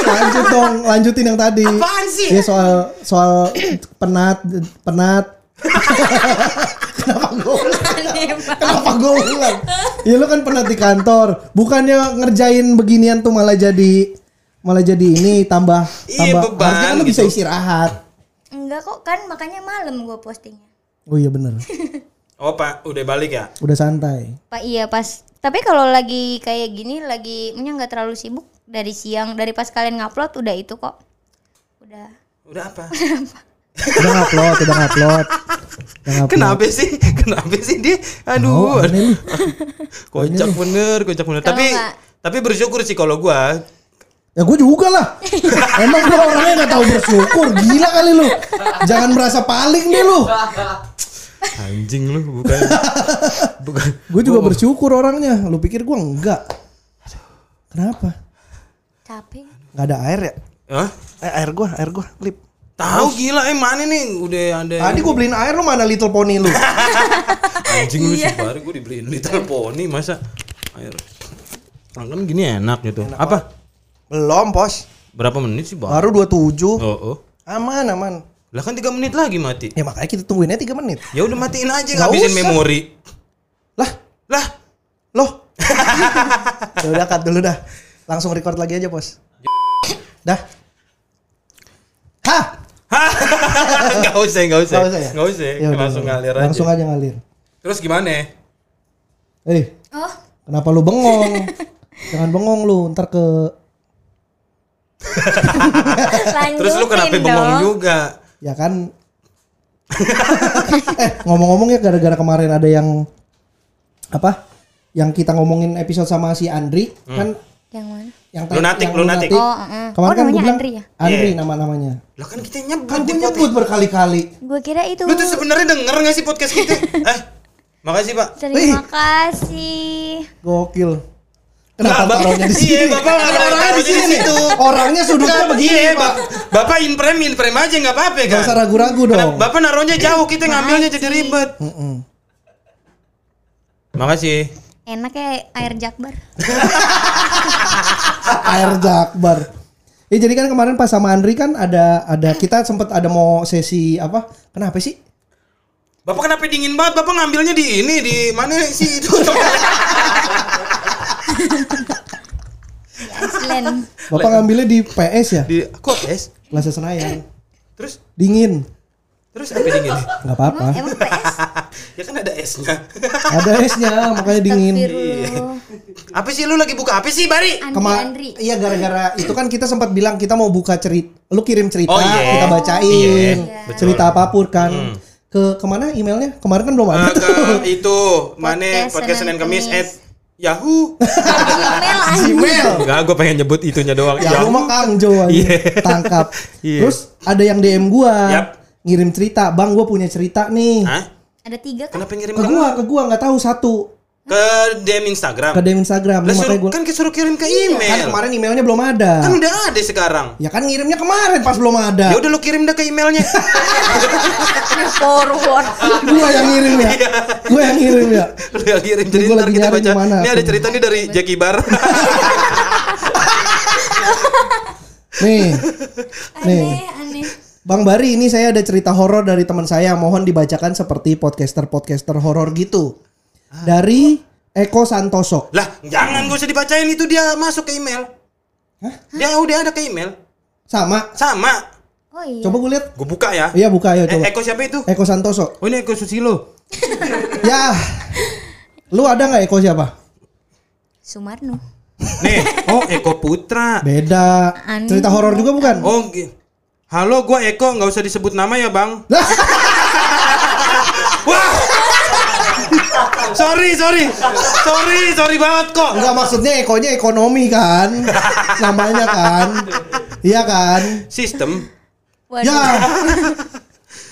Lanjut dong, lanjutin yang tadi. Apaan sih? Ya soal soal penat penat. Kenapa gue Kenapa gue ulang? Ya lu kan penat di kantor. Bukannya ngerjain beginian tuh malah jadi malah jadi ini tambah Iya, tambah beban harusnya kan lu bisa gitu. istirahat. Enggak kok kan makanya malam gue postingnya. Oh iya bener Oh, Pak, udah balik ya? Udah santai. Pak iya pas. Tapi kalau lagi kayak gini lagi punya nggak terlalu sibuk dari siang dari pas kalian ngupload udah itu kok. Udah. Udah apa? Udah ngupload, udah ngupload. Udah ngupload. Kenapa sih? Kenapa sih dia? Oh, Aduh, aneh lu. kocak bener, kocak bener. Tapi nggak- tapi bersyukur sih kalau gua Ya gue juga lah. Emang gue orangnya gak tahu bersyukur. Gila kali lu. Jangan merasa paling deh lu. anjing lu bukan bukan Gue juga bersyukur orangnya. Lu pikir gue enggak? Kenapa? Capek. Gak ada air ya? Hah? Eh, air gue, air gue, lip. Tahu gila eh mana nih udah ada Tadi gue beliin air lu mana Little Pony lu? anjing lu sih baru gue dibeliin Little Pony masa air kan gini enak gitu apa Belum, Pos. berapa menit sih bang Baru 27. oh, oh. Aman, aman. lah kan tiga menit lagi mati Ya makanya kita tungguinnya 3 menit. ya udah matiin aja ngabisin memori Lah, lah loh. ya udah cut dulu dah. Langsung record lagi aja, Pos. Dah. Hah? nggak usah nggak usah Nggak usah ya? nggak usah Ya udah, langsung udah. ngalir Langsung aja aja ngalir. terus gimana Eh, Oh, kenapa lu bengong? Jangan bengong lu, ntar ke terus lu kenapa dong. bengong juga ya kan eh ngomong-ngomong ya gara-gara kemarin ada yang apa? Yang kita ngomongin episode sama si Andri kan Yang mana? yang Lunatic, yang lunatic. Oh, heeh. Kemarin Oh, kan gue namanya bilang Andri ya? Andri Iya. nama-namanya. lah kan kita nyebut Kan di nyebut berkali-kali. Gue kira itu. lu tuh sebenarnya denger nggak sih podcast kita eh makasih pak Terima kasih. Gokil. Kenapa Bap- taruhnya di sini? Iya, Bapak ada orangnya di sini. situ. Orangnya sudutnya begini, Iya, Pak. Bap- Bapak in frame, in frame aja nggak apa-apa Gak kan? usah ragu-ragu dong. Bapak naruhnya jauh, kita ngambilnya jadi ribet. Makasih. Enak ya air jakbar. Air Jakbar. Ya jadi kan kemarin pas sama Andri kan ada ada kita sempat ada mau sesi apa? Kenapa sih? Bapak kenapa dingin banget? Bapak ngambilnya di ini, di mana sih itu? Iceland. Bapak ngambilnya di PS ya? di kok es? Plaza Senayan. Terus, Dingin. terus apa dingin? Nggak apa-apa. Emang PS? Ya kan ada esnya. Ada esnya makanya dingin. Astagfirullah. apa sih lu lagi buka apa sih, Bari? Andri, Kema iya gara-gara itu kan kita sempat bilang kita mau buka cerita. Lu kirim cerita, Oh, iya. kita bacain. Iya, betul. cerita apa pun kan. Ke ke mana emailnya? Kemarin kan belum ada Ah, tuh. ke itu mana Podcast podcast Senin Kamis at Yahoo. Email anjing. Gmail. Enggak, gue pengen nyebut itunya doang. Ya lu mah Kang Jo. Iya. Tangkap. Iya. Terus ada yang DM gua. Yap. Ngirim cerita, "Bang, gua punya cerita nih." Hah? Ada tiga kan? Kenapa ngirim Ke gua, ke gua nggak tahu satu. Ke DM Instagram. ke DM Instagram. Lah, Nah, suruh- gua kan suruh kirim ke kan email. kemarin emailnya belum ada. Kan udah ada sekarang. Ya kan ngirimnya kemarin pas belum ada. Ya udah lu kirim dah ke emailnya. Forward. gua yang ngirim ya. gua yang ngirim ya. lu yang kirim jadi ntar kita baca. di mana Ini ada cerita nih dari Jackie Bar. Nih. Nih. Aneh, aneh. Bang Bari, ini saya ada cerita horor dari teman saya. Mohon dibacakan seperti podcaster-podcaster horor gitu. Dari Eko Santoso. lah, jangan gak usah dibacain itu dia masuk ke email. Dia udah ada ke email. Sama. Sama. Oh iya. Coba gue lihat. Gue buka ya. Iya buka ayo Eh, coba. Eko siapa itu? Eko Santoso. Oh ini Eko Susilo. Ya. Lu ada nggak Eko siapa? Sumarno. Nih, oh Eko Putra. Beda. Cerita horor juga bukan? Oh, gi- halo, gua Eko, nggak usah disebut nama ya, bang. Wah, sorry, sorry, sorry, sorry banget kok. Enggak maksudnya Ekonya ekonomi kan? Namanya kan? Iya kan? Sistem, Waduh. Ya.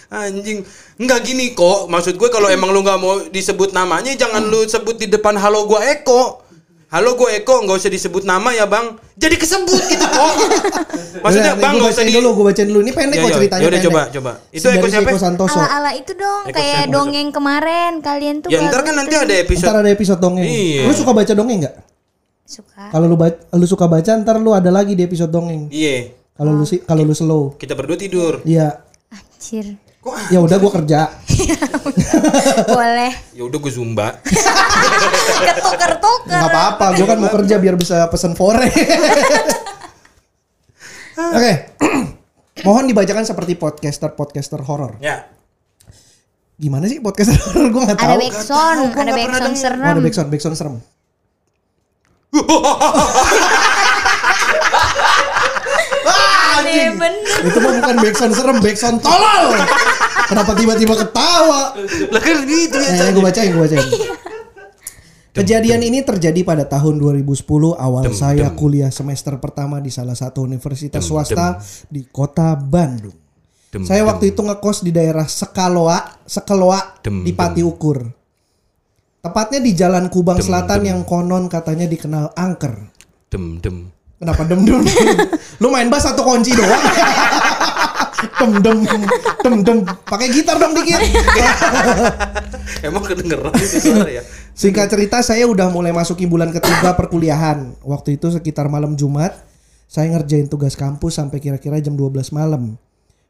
anjing, nggak gini kok. Maksud gue kalau emang lu nggak mau disebut namanya, jangan lu sebut di depan halo gua Eko. Halo gue Eko, nggak usah disebut nama ya bang. Jadi kesebut gitu kok. Maksudnya Udah, bang nggak usah di. dulu, gue bacain dulu. Ini pendek Ya, kok ya. ceritanya Yaudah, coba, coba. Itu Eko siapa? Eko Santoso. Ala-ala itu dong Eko kayak siapa? dongeng kemarin kalian tuh Ya ntar kan nanti tuh. ada episode. Ntar ada episode dongeng. Iya. Lu suka baca dongeng nggak? suka. Kalau lu lu suka baca, ntar lu ada lagi di episode dongeng. Iya, Kalau lu sih, kalau lu slow. kita berdua tidur. Iya. Anjir. Kok? Ya udah gua kerja. Boleh. Ya udah gue zumba. Ketuker-tuker. Nggak apa-apa, gua kan mau kerja biar bisa pesen fore. Oke. Mohon dibacakan seperti podcaster-podcaster horor. ya. Gimana sih podcaster horor? Gua nggak Ada tahu. backsound, ada nggak pernah backsound serem. Oh, ada backsound, backsound serem. Aneh bener. Itu mah bukan backsound serem, backsound tolol. Kenapa tiba-tiba ketawa? Lah kan gitu ya. Eh, gue bacain, gue bacain. Kejadian ini terjadi pada tahun 2010 awal saya kuliah semester pertama di salah satu universitas swasta di kota Bandung. Dem, saya waktu itu ngekos di daerah Sekaloa, Sekeloa Dem, di Pati Ukur. Tepatnya di Jalan Kubang Selatan yang konon katanya dikenal angker. Dem dem. Kenapa dem dem? Lu main bass satu kunci doang. dem dem dem dem. Pakai gitar dong dikit. Emang kedengeran itu suara ya? Singkat cerita saya udah mulai masuki bulan ketiga perkuliahan. Waktu itu sekitar malam Jumat, saya ngerjain tugas kampus sampai kira-kira jam 12 malam.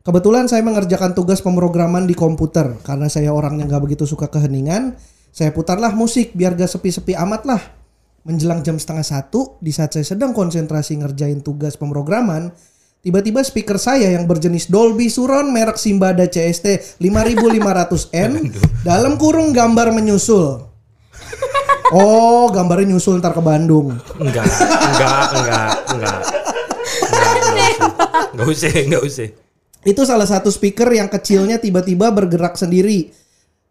Kebetulan saya mengerjakan tugas pemrograman di komputer karena saya orangnya nggak begitu suka keheningan. Saya putarlah musik biar gak sepi-sepi amat lah. Menjelang jam setengah satu, di saat saya sedang konsentrasi ngerjain tugas pemrograman, tiba-tiba speaker saya yang berjenis Dolby Surround merek Simbada CST 5500N dalam kurung gambar menyusul. Oh, gambarnya nyusul ntar ke Bandung. Enggak, enggak, enggak, enggak. Enggak, enggak usah, enggak usah. Itu salah satu speaker yang kecilnya tiba-tiba bergerak sendiri.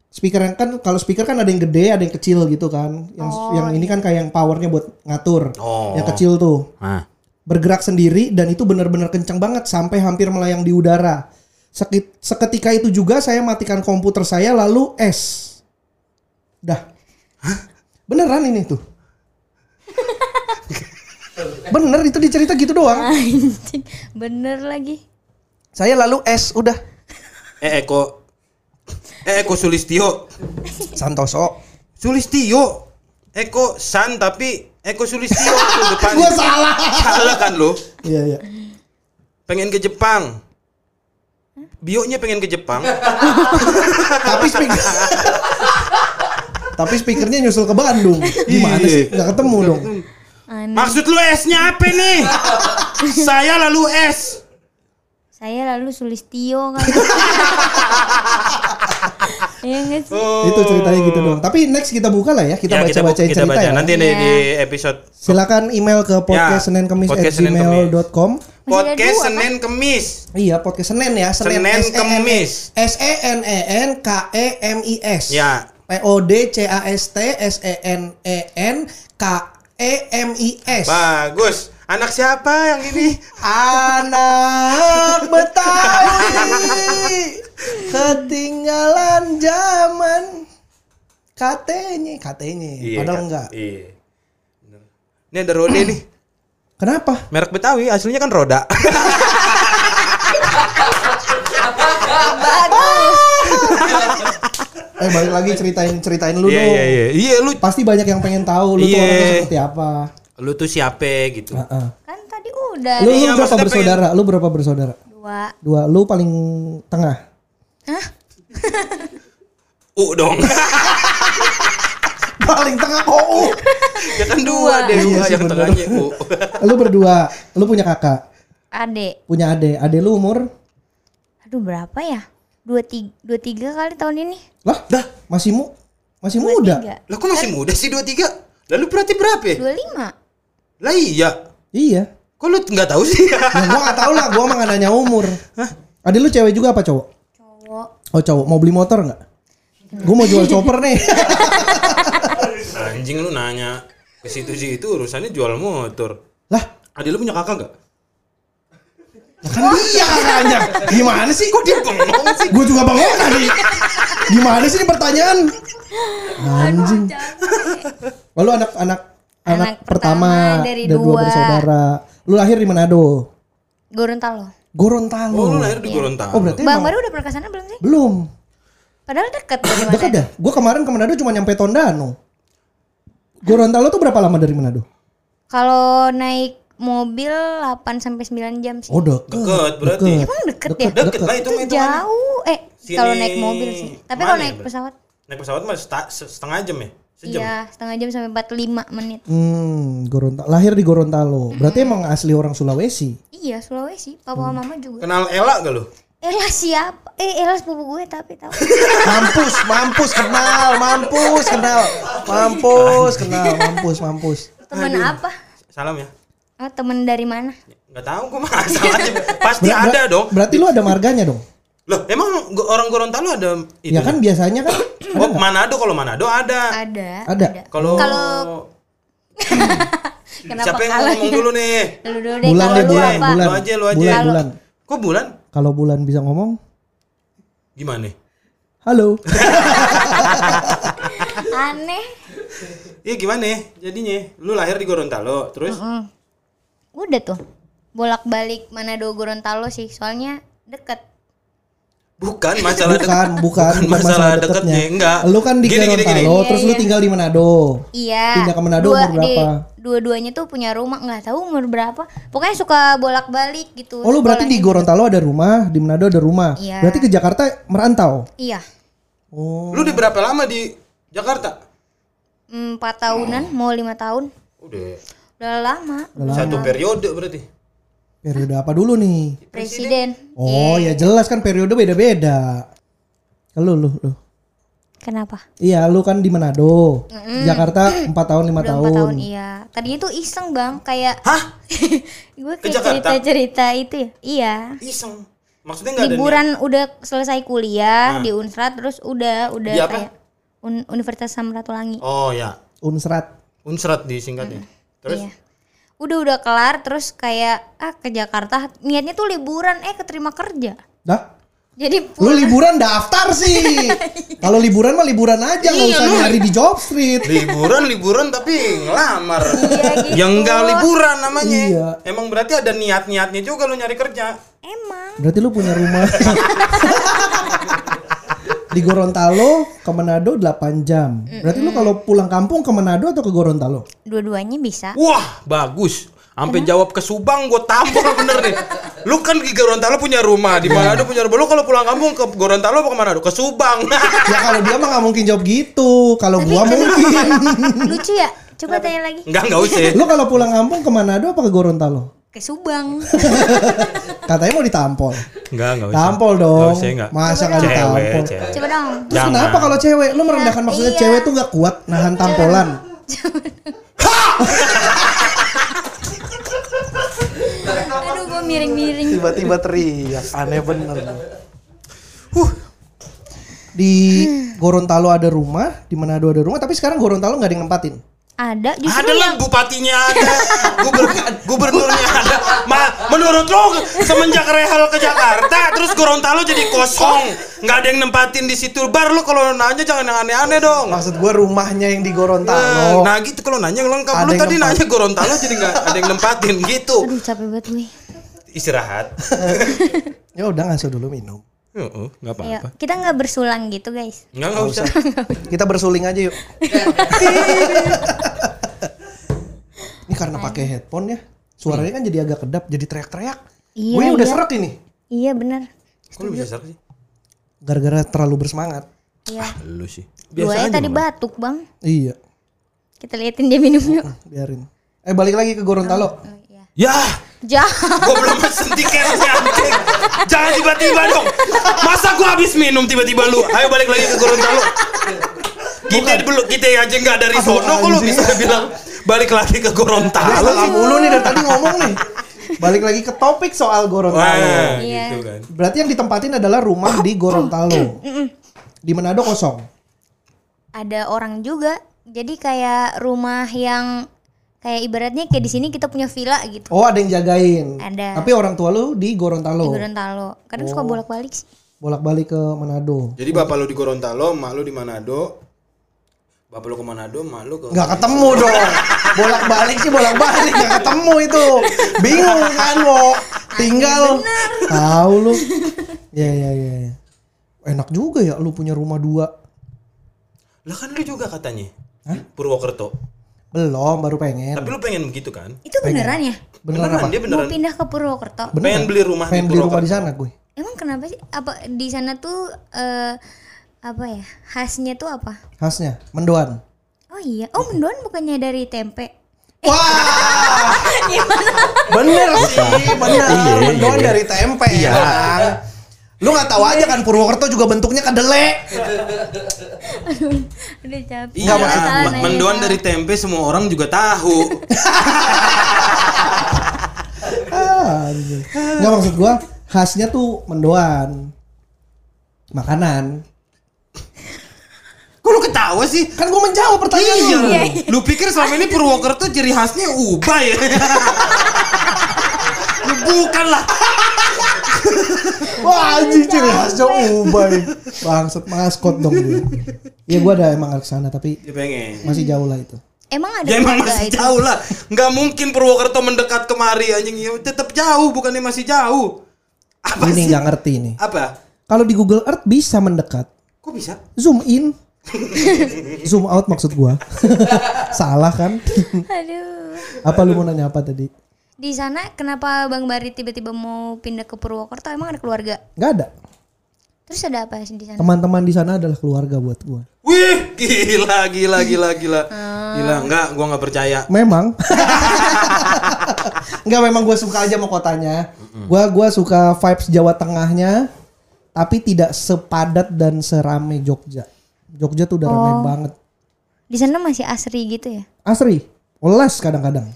Speaker yang kan kalau speaker kan ada yang gede, ada yang kecil gitu kan. Yang yang ini kan kayak yang powernya buat ngatur. Oh. Yang kecil tuh Ah, bergerak sendiri dan itu benar-benar kencang banget sampai hampir melayang di udara. Sekit- Seketika itu juga saya matikan komputer saya lalu es. Dah. Beneran ini tuh. Bener itu dicerita gitu doang. Bener lagi. Saya lalu es udah. eh Eko. Eh Eko Sulistio. Santoso. Sulistio. Eko San tapi Eko Sulistio tuh depan. Gua salah. Salah kan lo? Iya iya. Pengen ke Jepang. Bionya pengen ke Jepang. Tapi speaker Tapi speakernya nyusul ke Bandung. Gimana Iya. sih? Nggak ketemu dong. Aneh. Maksud lu esnya apa nih? Saya lalu es. Saya lalu Sulistio kan. Iya nggak sih? Itu ceritanya gitu dong. Tapi next kita buka lah ya. Kita Ya, baca-bacain kita cerita baca. ya. Nanti di, Iya. di episode Silakan email ke podcast Senin Kemis podcast Senin Kemis. gmail.com. Podcast dua, Senin Kemis. Iya, podcast Senin ya. Senin, Senin S E N E- Kemis. S E N E N K E M I S. Ya. P O D C A S T S E N E N K E M I S. Bagus. Anak siapa yang ini? Anak Betawi ketinggalan zaman. Katanya, katanya. Padahal Kak. enggak. Iya. Bener. Ini ada Rode nih. Kenapa? Merek Betawi aslinya kan roda. Eh balik lagi ceritain ceritain lu Iya dong. iya iya. Iya lu Pasti banyak yang pengen tahu lu tuh Iya. orangnya seperti apa. lu tuh siapa gitu. Heeh. Kan tadi udah Lu, lu Iya, berapa maksudnya bersaudara? Lu berapa bersaudara? dua. Dua. Lu paling tengah. U dong. paling tengah kok. Oh. ya kan dua deh Iya dua sih, yang bener. tengahnya U. Lu berdua. Lu punya kakak, Adek. punya ade. Ade lu umur? Aduh berapa ya? Dua tiga, dua tiga kali tahun ini. Lah, Dah. masih mu masih Dua muda. tiga. Lah kok masih muda sih 23? Lalu berarti berapa ya? Dua lima. Lah iya. Iya. Kok lu nggak tahu sih? Ya gua gak tahu lah, gua mah gak nanya umur. Ade lu cewek juga apa cowok? Oh cowok, mau beli motor nggak? Gue mau jual chopper nih. Anjing lu nanya ke situ-situ urusannya jual motor. lah, Adik lu punya kakak nggak? ya kan dia kakaknya. Gimana sih? Kok dia bengong sih? Gue juga bangun tadi. Gimana sih ini pertanyaan? Anjing. Oh, lu anak anak anak, Anak pertama, pertama dari dua dua. bersaudara. Lu lahir di Manado. Gorontalo. Gorontalo. Oh lu lahir di Gorontalo. Oh, berarti Bang Baru udah pernah ke sana belum sih? belum. Padahal deket dari mana? Dekat ya? Gue kemarin ke Manado cuma nyampe Tondano. Gorontalo tuh berapa lama dari Manado? Kalau naik mobil 8 sampai 9 jam sih. Oh deket. Deket berarti. Emang deket, ya? Deket lah itu Itu jauh. Eh, kalau naik mobil sih. Tapi kalau ya, naik pesawat Naik pesawat mah setengah jam ya? Sejam. Iya, setengah jam sampai 45 menit. Hmm, Gorontalo. Lahir di Gorontalo. Berarti emang asli orang Sulawesi. Iya, Sulawesi. Papa Hmm. mama juga. Kenal Ella gak lu? Ella siapa? Eh, Ella sepupu gue tapi tahu. Mampus, mampus kenal, mampus kenal, mampus kenal, mampus, mampus. Temen apa? Salam ya. Oh, temen dari mana? Gak tahu gue mah asal aja. Pasti Ber- ada dong. Berarti lu ada marganya dong? Loh, emang orang Gorontalo ada itu? Ya kan biasanya kan Oh, Manado kalau Manado ada. Ada. Ada. Kalau Kalau kenapa siapa yang kalah? ngomong dulu nih? Lu dulu deh bulan deh lu bulan, apa? bulan, Lu aja, lu aja. bulan, bulan. Kok bulan? Kalau bulan bisa ngomong, Gimana? halo. Aneh. Iya gimana jadinya? Lu lahir di Gorontalo, terus Mm. Udah tuh. Bolak-balik Manado Gorontalo sih, soalnya deket. Bukan masalah Bukan, bukan, bukan masalah masalah deketnya, deketnya. enggak. Lu kan di Gini, gini, Gorontalo, gini. terus lu Iya, tinggal di Manado. Iya. Pindah ke Manado Dua- umur berapa? Dua-duanya tuh punya rumah, nggak tahu umur berapa. Pokoknya suka bolak-balik gitu. Oh lu berarti di sekolahnya. Gorontalo ada rumah, di Manado ada rumah. Iya. Berarti ke Jakarta merantau. Iya. Oh. Lu di berapa lama di Jakarta? Empat tahunan, mau lima tahun. Udah Udah lama. satu periode berarti. Periode apa dulu nih? Presiden. Oh ya jelas kan periode beda-beda. Lu lu lu. Kenapa? Iya lu kan di Manado. Jakarta 4 tahun 5 Udah tahun. empat tahun, iya. Tadinya tuh iseng bang, kayak Hah? gue kayak cerita-cerita itu ya. Iya. Iseng. Maksudnya enggak ada niat. Liburan udah selesai kuliah di Unsrat, terus udah udah Di apa? kayak Un- Universitas Samratulangi. Oh ya, Unsrat. Unsrat disingkatnya. Terus Iya. Udah udah kelar, terus kayak ah ke Jakarta. Niatnya tuh liburan, eh keterima kerja. Dah. Jadi Lu liburan daftar sih. Kalau liburan mah liburan aja nggak Iya, usah lu- nyari di job street. liburan liburan tapi ngelamar. gitu. Yang enggak liburan namanya. Iya. Emang berarti ada niat-niatnya juga lu nyari kerja. emang Berarti lu punya rumah di Gorontalo ke Manado 8 jam. Berarti lu kalau pulang kampung ke Manado atau ke Gorontalo? dua-duanya bisa. Wah, bagus. Sampai jawab ke Subang gue tampol bener nih. Lu kan di Gorontalo punya rumah, di Manado punya rumah. Lu kalau pulang kampung ke Gorontalo apa ke Manado? Ke Subang. ya kalau dia mah nggak mungkin jawab gitu. Kalau gua mungkin. Lucu ya? Coba tanya lagi. Enggak, enggak usah. lu kalau pulang kampung ke Manado apa ke Gorontalo? Ke Subang. Katanya mau ditampol. Enggak, enggak usah. Tampol dong. Nggak usah, nggak. Masa Cewek, ditampol? cewek. Coba dong. Terus Jangan. kenapa kalau cewek? Lu merendahkan maksudnya iya. cewek tuh nggak kuat nahan tampolan. Aduh, gue miring-miring. Tiba-tiba teriak, aneh bener. Huh. Di Gorontalo ada rumah, di Manado ada rumah, tapi sekarang Gorontalo nggak ada yang nempatin. Ada justru Ada lah yang bupatinya ada, guber- gubernurnya ada. Ma, menurut lo semenjak Rehal ke Jakarta, terus Gorontalo jadi kosong, nggak ada yang nempatin di situ. Bar lo kalau nanya jangan yang aneh-aneh dong. Maksud gua rumahnya yang di Nah, Gorontalo. nah gitu kalau nanya lengkap. Ada Lu yang tadi nempat. nanya Gorontalo jadi nggak ada yang nempatin gitu. aduh capek banget gue. Istirahat. Ya udah ngasuh dulu minum. Heeh, apa-apa. kita nggak bersulang gitu guys. Nggak nggak usah. Kita bersuling aja yuk. ini karena pakai headphone ya. Suaranya kan jadi agak kedap, jadi teriak-teriak. Iya, Gue udah iya. serak ini. Iya benar. Kok lu bisa serak sih? Gara-gara terlalu bersemangat. Iya. Lu sih. Gue tadi batuk bang. Iya, Kita liatin dia minum yuk. biarin. Eh balik lagi ke Gorontalo. Oh, iya. Ya, Jahat. gua belum pesen tiketnya anjing. Jangan tiba-tiba dong. Masa gua habis minum tiba-tiba lu? Ayo balik lagi ke Gorontalo. Kita belum kita aja nggak dari sono kok lu bisa bilang balik lagi ke Gorontalo. salah mulu nih dari tadi ngomong nih. Balik lagi ke topik soal Gorontalo. Wah, Iya. gitu kan. Berarti yang ditempatin adalah rumah di Gorontalo. Di Manado kosong. Ada orang juga. Jadi kayak rumah yang kayak ibaratnya kayak di sini kita punya villa gitu. Oh, ada yang jagain. Ada. Tapi orang tua lu di Gorontalo. Di Gorontalo. Kadang suka bolak-balik sih. Bolak-balik ke Manado. Jadi bapak lu di Gorontalo, mak lu di Manado. Bapak lu ke Manado, mak lu ke Nggak ketemu dong. Bolak-balik sih bolak-balik nggak ketemu itu. Bingung kan mau tinggal. Tahu lu. Ya ya ya. ya. Enak juga ya lu punya rumah dua. Lah kan lu juga katanya. Purwokerto. Belum, baru pengen. Tapi lu pengen begitu kan? Itu beneran ya? Beneran apa? Dia Mau beneran pindah ke Purwokerto. pengen beli rumah Pengen di beli rumah Purwokerto. di sana gue. Emang kenapa sih? Apa di sana tuh eh, apa ya? Khasnya tuh apa? Khasnya mendoan. Oh iya. Oh mendoan bukannya dari tempe. Wah, bener sih, bener. Mendoan dari tempe. Iya. Lu nggak tahu aja kan Purwokerto juga bentuknya kedelai. Udah capek. Iya, nanya. mendoan dari tempe semua orang juga tahu. Ah, anjing. Nggak maksud gua khasnya tuh mendoan. Makanan. Kok lu ketawa sih? Kan gua menjawab pertanyaan Iya. lu. Lu pikir selama ini Purwokerto ciri khasnya ubah ya? Lu bukan lah. Wah anjing ciri khasnya ubay. Bangsat maskot dong dia. Iya gua ada emang ke sana tapi Dia pengen. masih jauh lah itu. Emang ada Ya emang masih itu? jauh lah. Nggak mungkin Purwokerto mendekat kemari anjing. Ya tetap jauh, bukannya masih jauh. Apa Ini sih? nggak ngerti nih. Apa? Kalau di Google Earth bisa mendekat. Kok bisa? Zoom in. Zoom out maksud gua. Salah kan? Aduh. Apa lu mau nanya apa tadi? Di sana kenapa Bang Bari tiba-tiba mau pindah ke Purwokerto? Emang ada keluarga? Nggak ada. Terus ada apa sih di sana? Teman-teman di sana adalah keluarga buat gua. Wih, gila, gila, gila, gila. Gila, enggak, gua nggak percaya. Memang. Enggak memang gue suka aja sama kotanya. Gua gua suka vibes Jawa Tengahnya tapi tidak sepadat dan serame Jogja. Jogja tuh udah ramai banget. Di sana masih asri gitu ya? Asri, oles kadang-kadang.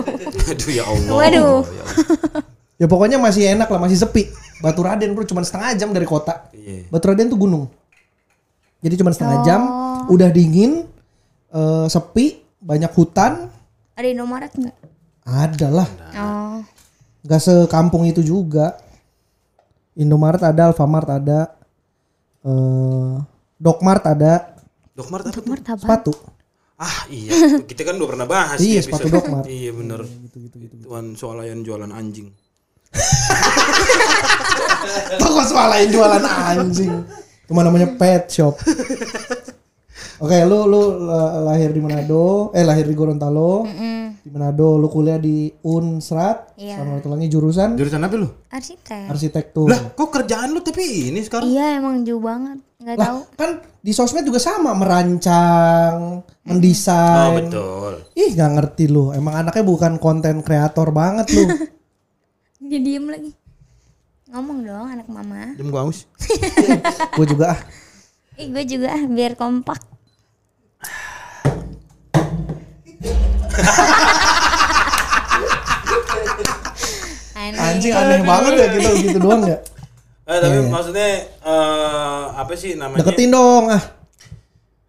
Aduh ya Allah. Waduh. Ya pokoknya masih enak lah, masih sepi. Batu Raden bro cuma setengah jam dari kota. Iya. Batu Raden tuh gunung. Jadi cuma setengah jam, udah dingin, eh, sepi, banyak hutan. Ada Indomaret nggak? Ada lah. Oh. Gak sekampung itu juga. Indomaret ada, Alfamart ada, eh Dokmart ada, Dokmart apa tuh? Indomaret apa? sepatu. Ah iya, kita kan udah pernah bahas Iya, di sepatu episode. Dokmart. Iya bener. Tuan soalayan jualan anjing. Toko swalain jualan anjing. Cuma namanya pet shop. Oke, lu lu la- lahir di Manado, eh lahir di Gorontalo. Di Manado, lu kuliah di Unsrat Iya. sama lagi jurusan Jurusan apa lu? Arsitek. arsitektur. Lah, kok kerjaan lu tapi ini sekarang? Iya emang jauh banget. Nggak Lah, tahu. kan di sosmed juga sama merancang, Oh mendesain. betul. Ih, nggak ngerti lu. Emang anaknya bukan konten kreator banget lu. Dia diem lagi. Ngomong dong anak mama. Jam gua aus. Gue juga ah. Ih gue juga ah, biar kompak. Aneh. Anjing aneh banget ya kita gitu doang ya. Eh tapi maksudnya eh apa sih namanya? Deketin dong ah.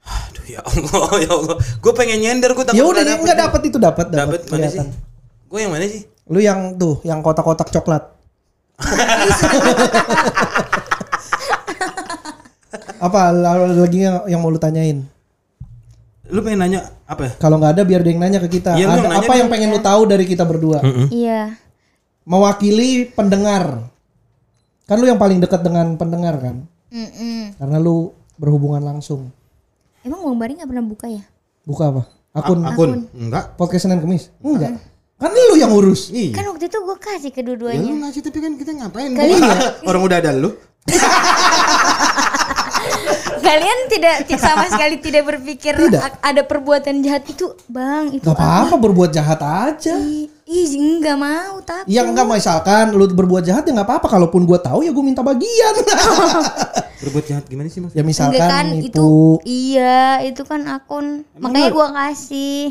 Aduh Ya Allah, ya Allah. Gue pengen nyender gue takut Ya udah nggak nggak dapat itu dapat Dapat dapat mana sih? Gue yang mana sih? Lu yang tuh, yang kotak-kotak coklat. apa lagi yang, yang mau lu tanyain? Lu pengen nanya apa ya? Kalau nggak ada biar dia yang nanya ke kita. Iya, lu ada apa yang pengen lu tahu dari kita berdua? Iya. Mewakili pendengar. Kan lu yang paling dekat dengan pendengar kan? Mm-mm. Karena lu berhubungan langsung. Emang Bang Bari nggak pernah buka ya? Buka apa? Akun Akun? Enggak. podcast Senin Kemis? Enggak. Kan lu yang urus. Iya. Kan waktu itu gue kasih Ya kedua-duanya. lu ngasih tapi kan kita ngapain? Kalian- Orang udah ada lu. Kalian tidak ti- sama sekali tidak berpikir Tidak. ada perbuatan jahat itu, Bang. Itu Gak apa-apa berbuat jahat aja. Ih, enggak mau tapi. Ya enggak misalkan lu berbuat jahat ya nggak apa-apa. Kalaupun gua tahu ya gua minta bagian. Berbuat jahat gimana sih mas? ya misalkan Enggak kan nipu. itu iya itu kan akun makanya gua kasih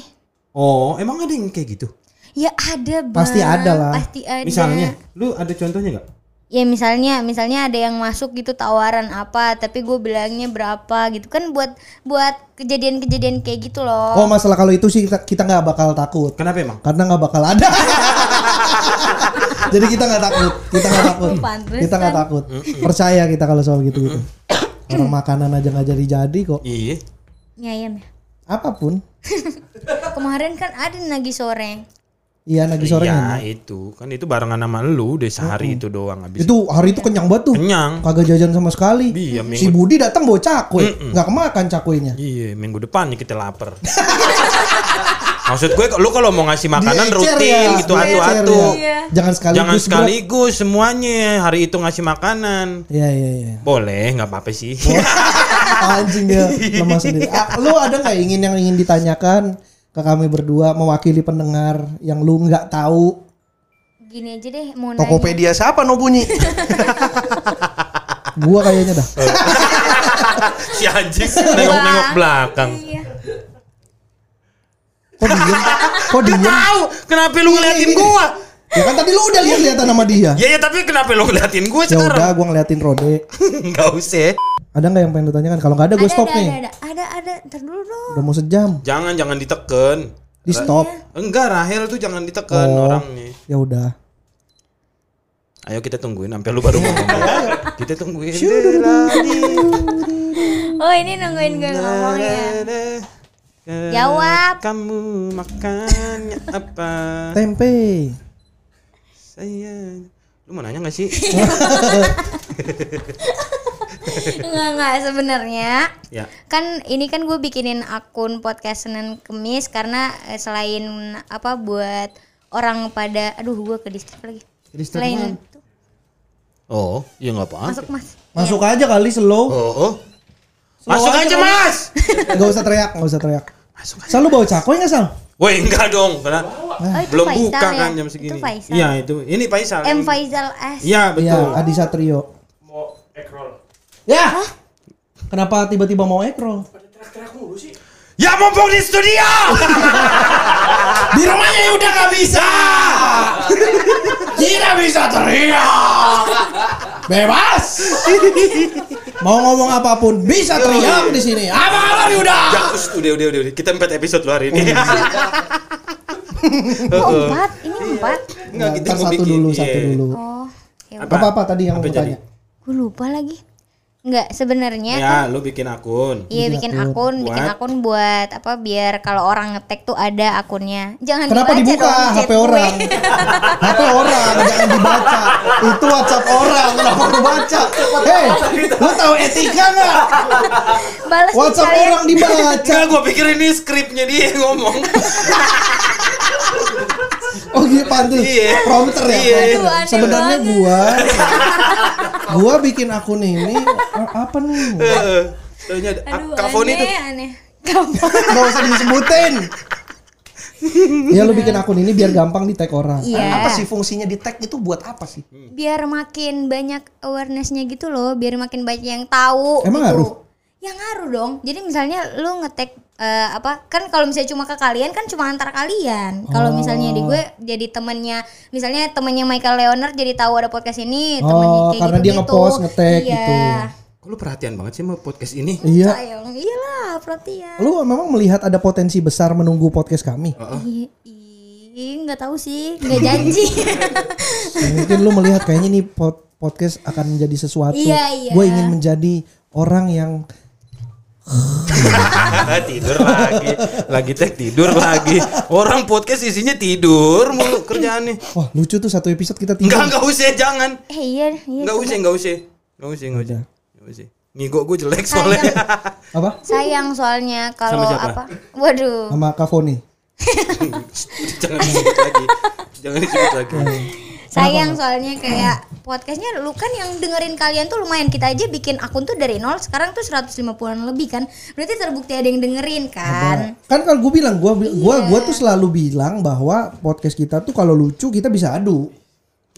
Oh, emang ada yang kayak gitu? ya ada bang Pasti ada lah. pasti ada Misalnya, lu ada contohnya nggak? Ya misalnya misalnya ada yang masuk gitu tawaran apa tapi gue bilangnya berapa gitu kan buat buat kejadian-kejadian kayak gitu loh Oh masalah kalau itu sih kita kita nggak bakal takut. Kenapa emang? Karena nggak bakal ada. Jadi kita nggak takut. Kita nggak takut. Pantesan. Kita nggak takut. Percaya kita kalau soal gitu gitu. Orang makanan aja nggak jadi-jadi kok. Iya. Mie ayam ya Apa pun. kemarin kan ada nagi sore Iya nagi sore Iya itu kan itu barengan sama lu deh sehari itu doang habis Itu hari itu kenyang banget tuh. kenyang. Kagak jajan sama sekali. Iya, Si minggu- Budi datang bawa cakwe, nggak kemakan cakwenya. Iya minggu depan nih kita lapar. Maksud gue lu kalau mau ngasih makanan Diecer rutin ya, gitu atu-atu. ya. Iya. Jangan sekaligus. Jangan berat. sekaligus semuanya hari itu ngasih makanan. Iya iya iya. Boleh nggak apa-apa sih. Anjing dia lemah sendiri. Ah, lu ada nggak ingin yang ingin ditanyakan ke kami berdua mewakili pendengar yang lu nggak tahu? gini aja deh mau nanya Tokopedia siapa no bunyi? gua kayaknya dah. si anjing nengok-nengok belakang. iya Kok diem? Kok diem? Tahu kenapa lu ngeliatin gua? Ya kan tadi lu udah lihat-lihatan sama dia. Ya ya tapi kenapa lu ngeliatin gua Ya udah, sekarang? gua ngeliatin Rode. Enggak usah. Ada nggak yang pengen lu tanyakan? Kalau nggak ada, gue ada, stop ada, nih. ada ada ada ada ntar dulu dong Udah mau sejam. Jangan jangan diteken. Di stop. Enggak Rahel tuh jangan diteken Oh. orangnya. Ya udah. Ayo kita tungguin sampai lu baru ngomong. kita tungguin. oh ini nungguin gue ngomong ya Jawab. Kamu makannya apa? Tempe. Saya. Lu mau nanya gak sih? Enggak enggak sebenarnya ya. kan ini kan gue bikinin akun podcast Senin Kemis karena eh, selain apa buat orang pada aduh gue ke distrik lagi selain itu Oh, iya nggak apa. masuk mas Masuk aja kali slow. Oh, oh. Slow Masuk aja. Mas. Gak usah teriak, gak usah teriak. Masuk aja. Sal lu bawa cakwe nggak Sal? Woi, enggak dong. Karena oh, itu belum Faisal buka ya? kan jam itu segini. Faisal Iya, itu. Ini Faisal. M Faisal S Iya, betul. Adi Satrio. Ya. Kenapa tiba-tiba mau ekro? Ya mumpung di studio. Di rumahnya ya udah gak bisa. Tidak bisa teriak. Bebas. Mau ngomong apa pun bisa teriak di sini. Apa-apa udah. Ya, udah, udah, udah, udah. Kita empat episode lu hari ini. oh empat ini empat Enggak, kita satu bikin. dulu, Iya. satu dulu. oh ya Apa? Apa-apa tadi yang mau tanya? gue lupa lagi Enggak sebenarnya Ya, lu bikin akun. Iya Bikin akun. akun, bikin Buat? akun buat apa biar kalau orang ngetek tuh ada akunnya. Jangan Kenapa dibaca dibuka dong HP gue. orang? HP orang jangan dibaca. Itu WhatsApp orang, kenapa lu baca? Hei, lu tahu etika nggak? Balas WhatsApp orang dibaca. Enggak, gua pikir ini skripnya dia yang ngomong. Oh gitu. Iya. Prompter ya. Iya. prompter. Aduh, aneh Sebenarnya gua gua bikin akun ini apa nih? Heeh. Taunya ada- Foni tuh. aneh. Gak usah disebutin. Ya lu bikin akun ini biar gampang di tag orang. Iya. Apa sih fungsinya di tag itu buat apa sih? biar makin banyak awarenessnya gitu loh, biar makin banyak yang tahu. Emang gitu. ngaruh? Ya ngaruh dong. Jadi misalnya lu ngetek eh, apa kan kalau misalnya cuma ke kalian kan cuma antar kalian. Kalau misalnya di gue jadi temennya, misalnya temennya Michael Leonard jadi tahu ada podcast ini, temennya Oh, kayak karena dia gitu-gitu. ngepost, nge-tag iya. gitu. Kok lu perhatian banget sih sama podcast ini? Iya. Sayang, iyalah perhatian. Lu memang melihat ada potensi besar menunggu podcast kami. Ih, ih, nggak tahu sih, nggak janji. Mungkin lu melihat kayaknya nih pod- podcast akan menjadi sesuatu. Iya, iya. Gue ingin menjadi orang yang tidur lagi. Lagi tag tidur lagi. Orang podcast isinya tidur mulu kerjaannya. wah lucu tuh satu episode kita Enggak, tidur. enggak usah, jangan. eh iya, iya. Enggak usah, enggak usah. Enggak usah, enggak usah. Enggak usah. Ngigo gue jelek soalnya. Apa? Sayang soalnya kalau Sama siapa? apa? Waduh. Sama Kavoni. jangan disebut lagi. Jangan disebut lagi. Sayang soalnya kayak podcastnya lu kan yang dengerin kalian tuh lumayan kita aja bikin akun tuh dari nol sekarang tuh 150-an lebih kan berarti terbukti ada yang dengerin kan Kan kalau gue bilang gua gua gua tuh selalu bilang bahwa podcast kita tuh kalau lucu kita bisa adu.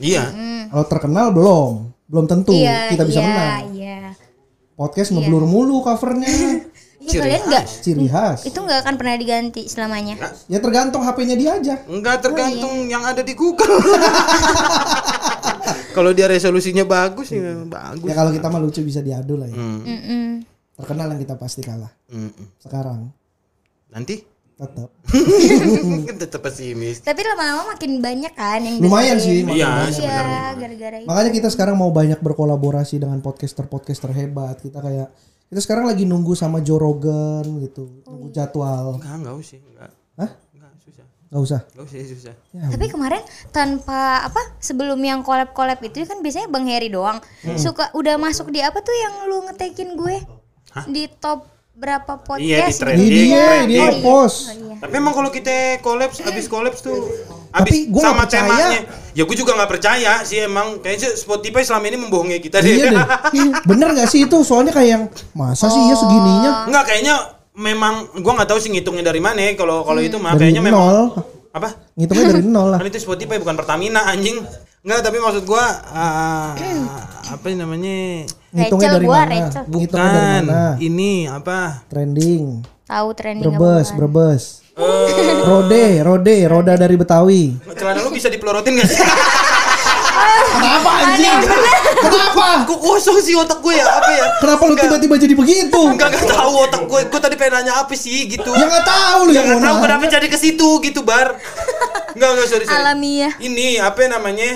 Iya. Kalau terkenal belum. Belum tentu iya kita bisa iya menang. iya Podcast ngeblur mulu covernya. Iya, kalian nggak Ciri khas. itu nggak akan pernah diganti selamanya Ya tergantung HP-nya dia aja. Enggak tergantung yang ada di Google. Kalau dia resolusinya bagus ya bagus. Ya kalau kita mah lucu bisa diadu lah ya. Hmm. Terkenal yang kita pasti kalah. Hmm. Sekarang Nanti tetap. tetap pesimis. tapi lama-lama makin banyak kan yang Lumayan sih. Iya, iya sebenarnya. gara-gara Makanya kita sekarang mau banyak berkolaborasi dengan podcaster-podcaster hebat. Kita kayak kita sekarang lagi nunggu sama Joe Rogan gitu, nunggu jadwal. Enggak, enggak usah, enggak. Hah? Enggak susah. Gak usah. Enggak usah, susah. Ya, Tapi kemarin tanpa apa sebelum yang collab collab itu kan biasanya Bang Heri doang Hmm. suka udah masuk di apa tuh yang lu ngetekin gue Hah? di top berapa podcast Iya, di trending. Ini dia, trending. dia Oh, iya. post. Oh, iya. Tapi emang kalau kita kolaps, abis kolaps tuh Tapi abis gua sama nggak percaya. temanya. Ya gue juga nggak percaya sih emang. Kayaknya Spotify selama ini membohongi kita deh. Iya deh. Bener gak sih itu? Soalnya kayak yang masa sih ya segininya? Enggak kayaknya memang gua nggak tahu sih ngitungnya dari mana. ya. Kalau kalau itu mah kayaknya memang nol. apa? Ngitungnya dari nol lah. Kan itu Spotify bukan Pertamina anjing. Enggak, tapi maksud gua ah, apa sih namanya? Ngitungnya dari gua mana? Rachel. Ngitungnya dari Bukan. mana? Ini apa? Trending. Tahu trending apa Brebes, bukan? Brebes. Eh, Rode, Rode, roda dari Betawi. celana lu bisa dipelorotin gak sih? Kenapa anjing? Kenapa? Kok kosong sih otak gue ya? Apa ya? Kenapa lu tiba-tiba jadi begitu? Enggak enggak tahu otak gue. Gue tadi pengen nanya apa sih gitu. Ya nggak tahu lu Ya yang nggak mau tahu kenapa jadi ke situ gitu bar. Enggak enggak sorry sorry. Alamiah. Ini apa namanya?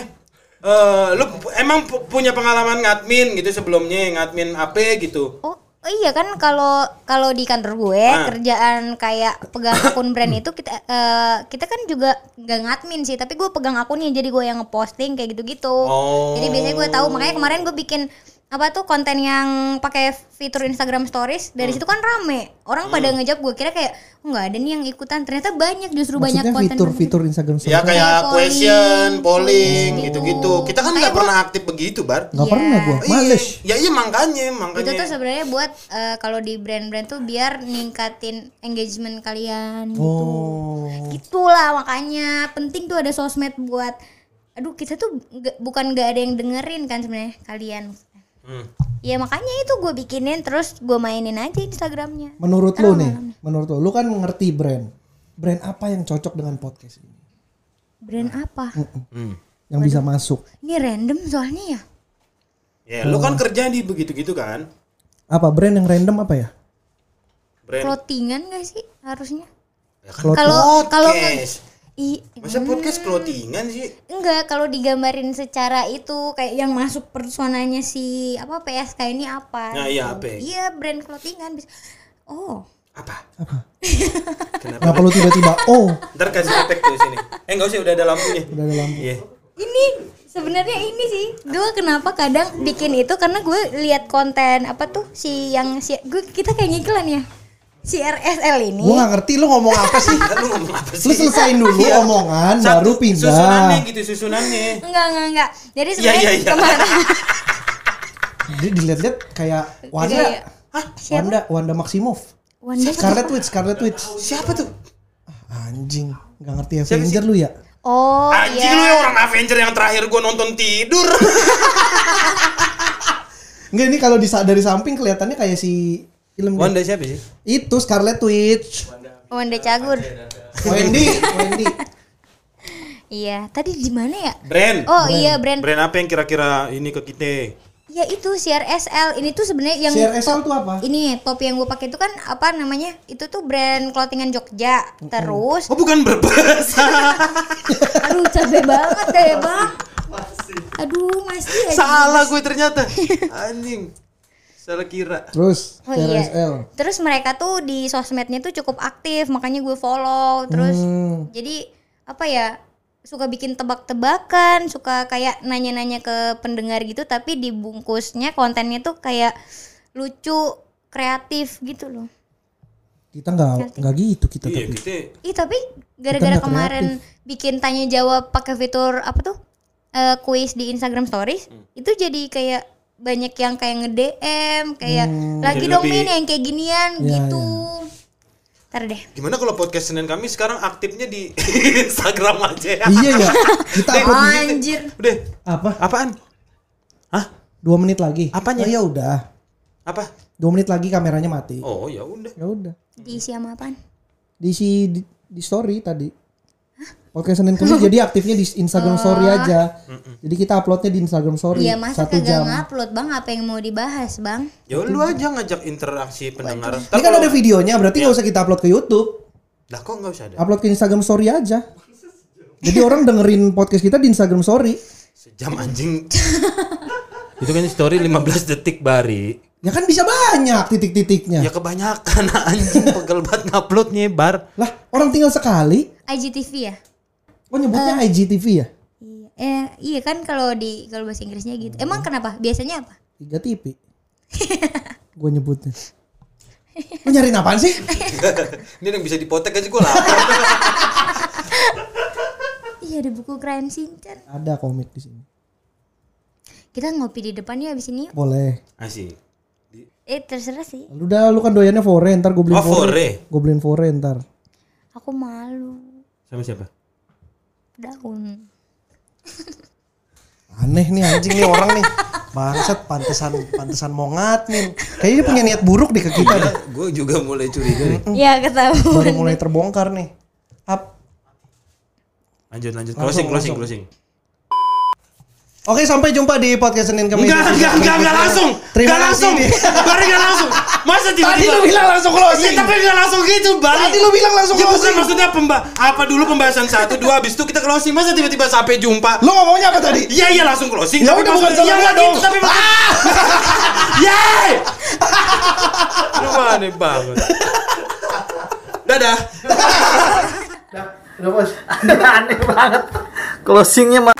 Eh, lu pu- emang pu- punya pengalaman ngadmin gitu sebelumnya ngadmin apa gitu? Oh, oh iya kan kalau kalau di kantor gue Ah. kerjaan kayak pegang akun brand itu kita eh, kita kan juga nggak ngadmin sih tapi gue pegang akunnya jadi gue yang ngeposting kayak gitu-gitu. Oh. Jadi biasanya gue tahu makanya kemarin gue bikin apa tuh konten yang pakai fitur Instagram Stories dari Hmm. situ kan rame orang pada ngejawab gue kira kayak oh, nggak ada nih yang ikutan ternyata banyak justru banyak Maksudnya konten fitur-fitur Instagram Ya Stories. kayak polling, question, polling gitu. gitu-gitu. Kita kan nggak pernah aktif begitu bar. Nggak Iya. pernah gua, males. Ya iya makanya itu makanya. tuh sebenarnya buat eh, kalau di brand-brand tuh biar ningkatin engagement kalian gitu. Oh. Gitulah makanya penting tuh ada sosmed buat aduh kita tuh bukan nggak ada yang dengerin kan sebenarnya kalian. Hmm. Ya makanya itu gue bikinin terus gue mainin aja Instagramnya. Menurut lu nih, menurut lu, lu kan ngerti brand. Brand apa yang cocok dengan podcast ini? Brand apa? Hmm. Yang bisa masuk. Ini random soalnya ya. Ya lu kan kerja di begitu-gitu kan? Apa brand yang random apa ya? Brand. Clothingan gak sih harusnya? Ya kan Kalau kalau. I Masa podcast clothingan sih? enggak kalau digambarin secara itu kayak yang masuk personanya si apa PSK ini apa? Nah, iya, apa? Iya brand clothingan bisa. Oh, Apa? Apa? Kenapa? Kenapa lu tiba-tiba oh Ntar kasih efek tuh sini. Eh enggak usah udah ada lampunya. udah ada lampu. Iya. ini sebenarnya ini sih gue kenapa kadang bikin itu karena gue lihat konten apa tuh si yang si gue kita kayak ngiklan ya si RSL ini Gua gak ngerti lu ngomong apa sih? Lu ngomong apa sih? Lu selesain dulu Iya. omongan Satu, baru pindah. Susunannya gitu, susunannya. enggak enggak enggak jadi Iya, sebenarnya iya, iya. kemarin Jadi dilihat-lihat kayak Wanda. Iya. Hah? Wanda, Wanda Maximoff. Wanda Scarlet Witch, Scarlet Witch. Siapa tuh? Anjing, nggak ngerti Siapa Avenger lu ya? oh Anjing iya lu ya orang Avenger yang terakhir gua nonton tidur. Enggak ini kalau di dari samping kelihatannya kayak si film Wanda siapa sih? itu Scarlet Witch. Wanda Cagur Wendy, Wendy. iya tadi di mana ya Brand. oh iya brand Brand apa yang kira-kira ini ke kita? Ya itu CRSL. Ini tuh sebenarnya yang CRSL top- tuh apa? Ini topi yang gue pakai itu kan apa namanya? Itu tuh brand clothingan Jogja. Terus Oh bukan berbahasa. aduh capek banget deh, Bang. Aduh, masih aja. Salah gue ternyata. Anjing. Salah kira. Terus Oh CRSL. iya. Terus mereka tuh di sosmednya tuh cukup aktif, makanya gue follow. Terus Hmm. jadi apa ya? Suka bikin tebak-tebakan, suka kayak nanya-nanya ke pendengar gitu, tapi dibungkusnya kontennya tuh kayak lucu, kreatif gitu loh. Kita nggak nggak gitu kita Iya tapi. kita Ih tapi gara-gara kemarin bikin tanya jawab pakai fitur apa tuh eh, kuis di Instagram Stories itu jadi kayak banyak yang kayak nge DM kayak lagi Jadi dong lebih- Min yang kayak ginian Ya, gitu. Ntar deh. Gimana kalau podcast Senin kami sekarang aktifnya di Instagram aja ya? Iya ya. Kita upload di- Anjir. Udah. apa? Apaan? Hah? Dua menit lagi. Apanya? Oh, ya udah. Apa? Dua menit lagi kameranya mati. Oh ya udah. Ya udah. Diisi sama apaan? Diisi di, di story tadi. Podcast Senin Kamis jadi aktifnya di Instagram Story aja. Jadi kita uploadnya di Instagram Story Iya masa satu kagak jam. ngupload bang apa yang mau dibahas bang? Ya lu aja ngajak interaksi pendengar. Ini kan ada videonya, berarti nggak usah kita upload ke YouTube. Lah kok nggak usah ada? Upload ke Instagram Story aja. Jadi orang dengerin podcast kita di Instagram Story. Sejam anjing. Itu kan story 15 detik bari. Ya kan bisa banyak titik-titiknya. Ya kebanyakan anjing pegel banget ngupload nyebar. Lah, orang tinggal sekali. IGTV ya? Oh nyebutnya Eh. IGTV ya? Iya. Eh, iya kan kalau di kalau bahasa Inggrisnya gitu. Emang kenapa? Biasanya apa? Tiga TV. gue nyebutnya. Lu nyariin apaan sih? Ini yang bisa dipotek aja gue lapar. Iya ada buku Crime Shinchan. Ada komik di sini. Kita ngopi di depan ya abis ini. yuk. Boleh. Asik. Eh terserah sih. Lu udah lu kan doyannya fore, ntar gue beliin Oh, fore. Gue beliin fore ntar. Aku malu. Sama siapa? Daun. Aneh nih anjing nih orang nih. Bangsat pantesan pantesan mau ngatmin. Kayaknya dia punya niat buruk deh ke kita deh. Gue juga mulai curiga nih. Ya ketahuan. Baru mulai terbongkar nih. Up. Lanjut lanjut. Langsung, Closing closing langsung. closing. Oke, sampai jumpa di podcast Senin Kamis. Enggak enggak enggak enggak langsung. Terima Enggak kasih. langsung. Bari enggak langsung. Masa tiba-tiba Tadi lu bilang langsung closing. tapi enggak langsung gitu, Bari. Tadi lu bilang langsung Ya bukan closing. maksudnya pemba apa dulu pembahasan satu dua habis itu kita closing masa tiba-tiba sampai jumpa. Lu ngomongnya apa tadi? Iya iya langsung closing. Ya udah, bukan salah iya, nggak dong. gitu, tapi maksud- Yeay! Lu aneh banget. Dadah. Udah, bos. aneh banget closingnya mah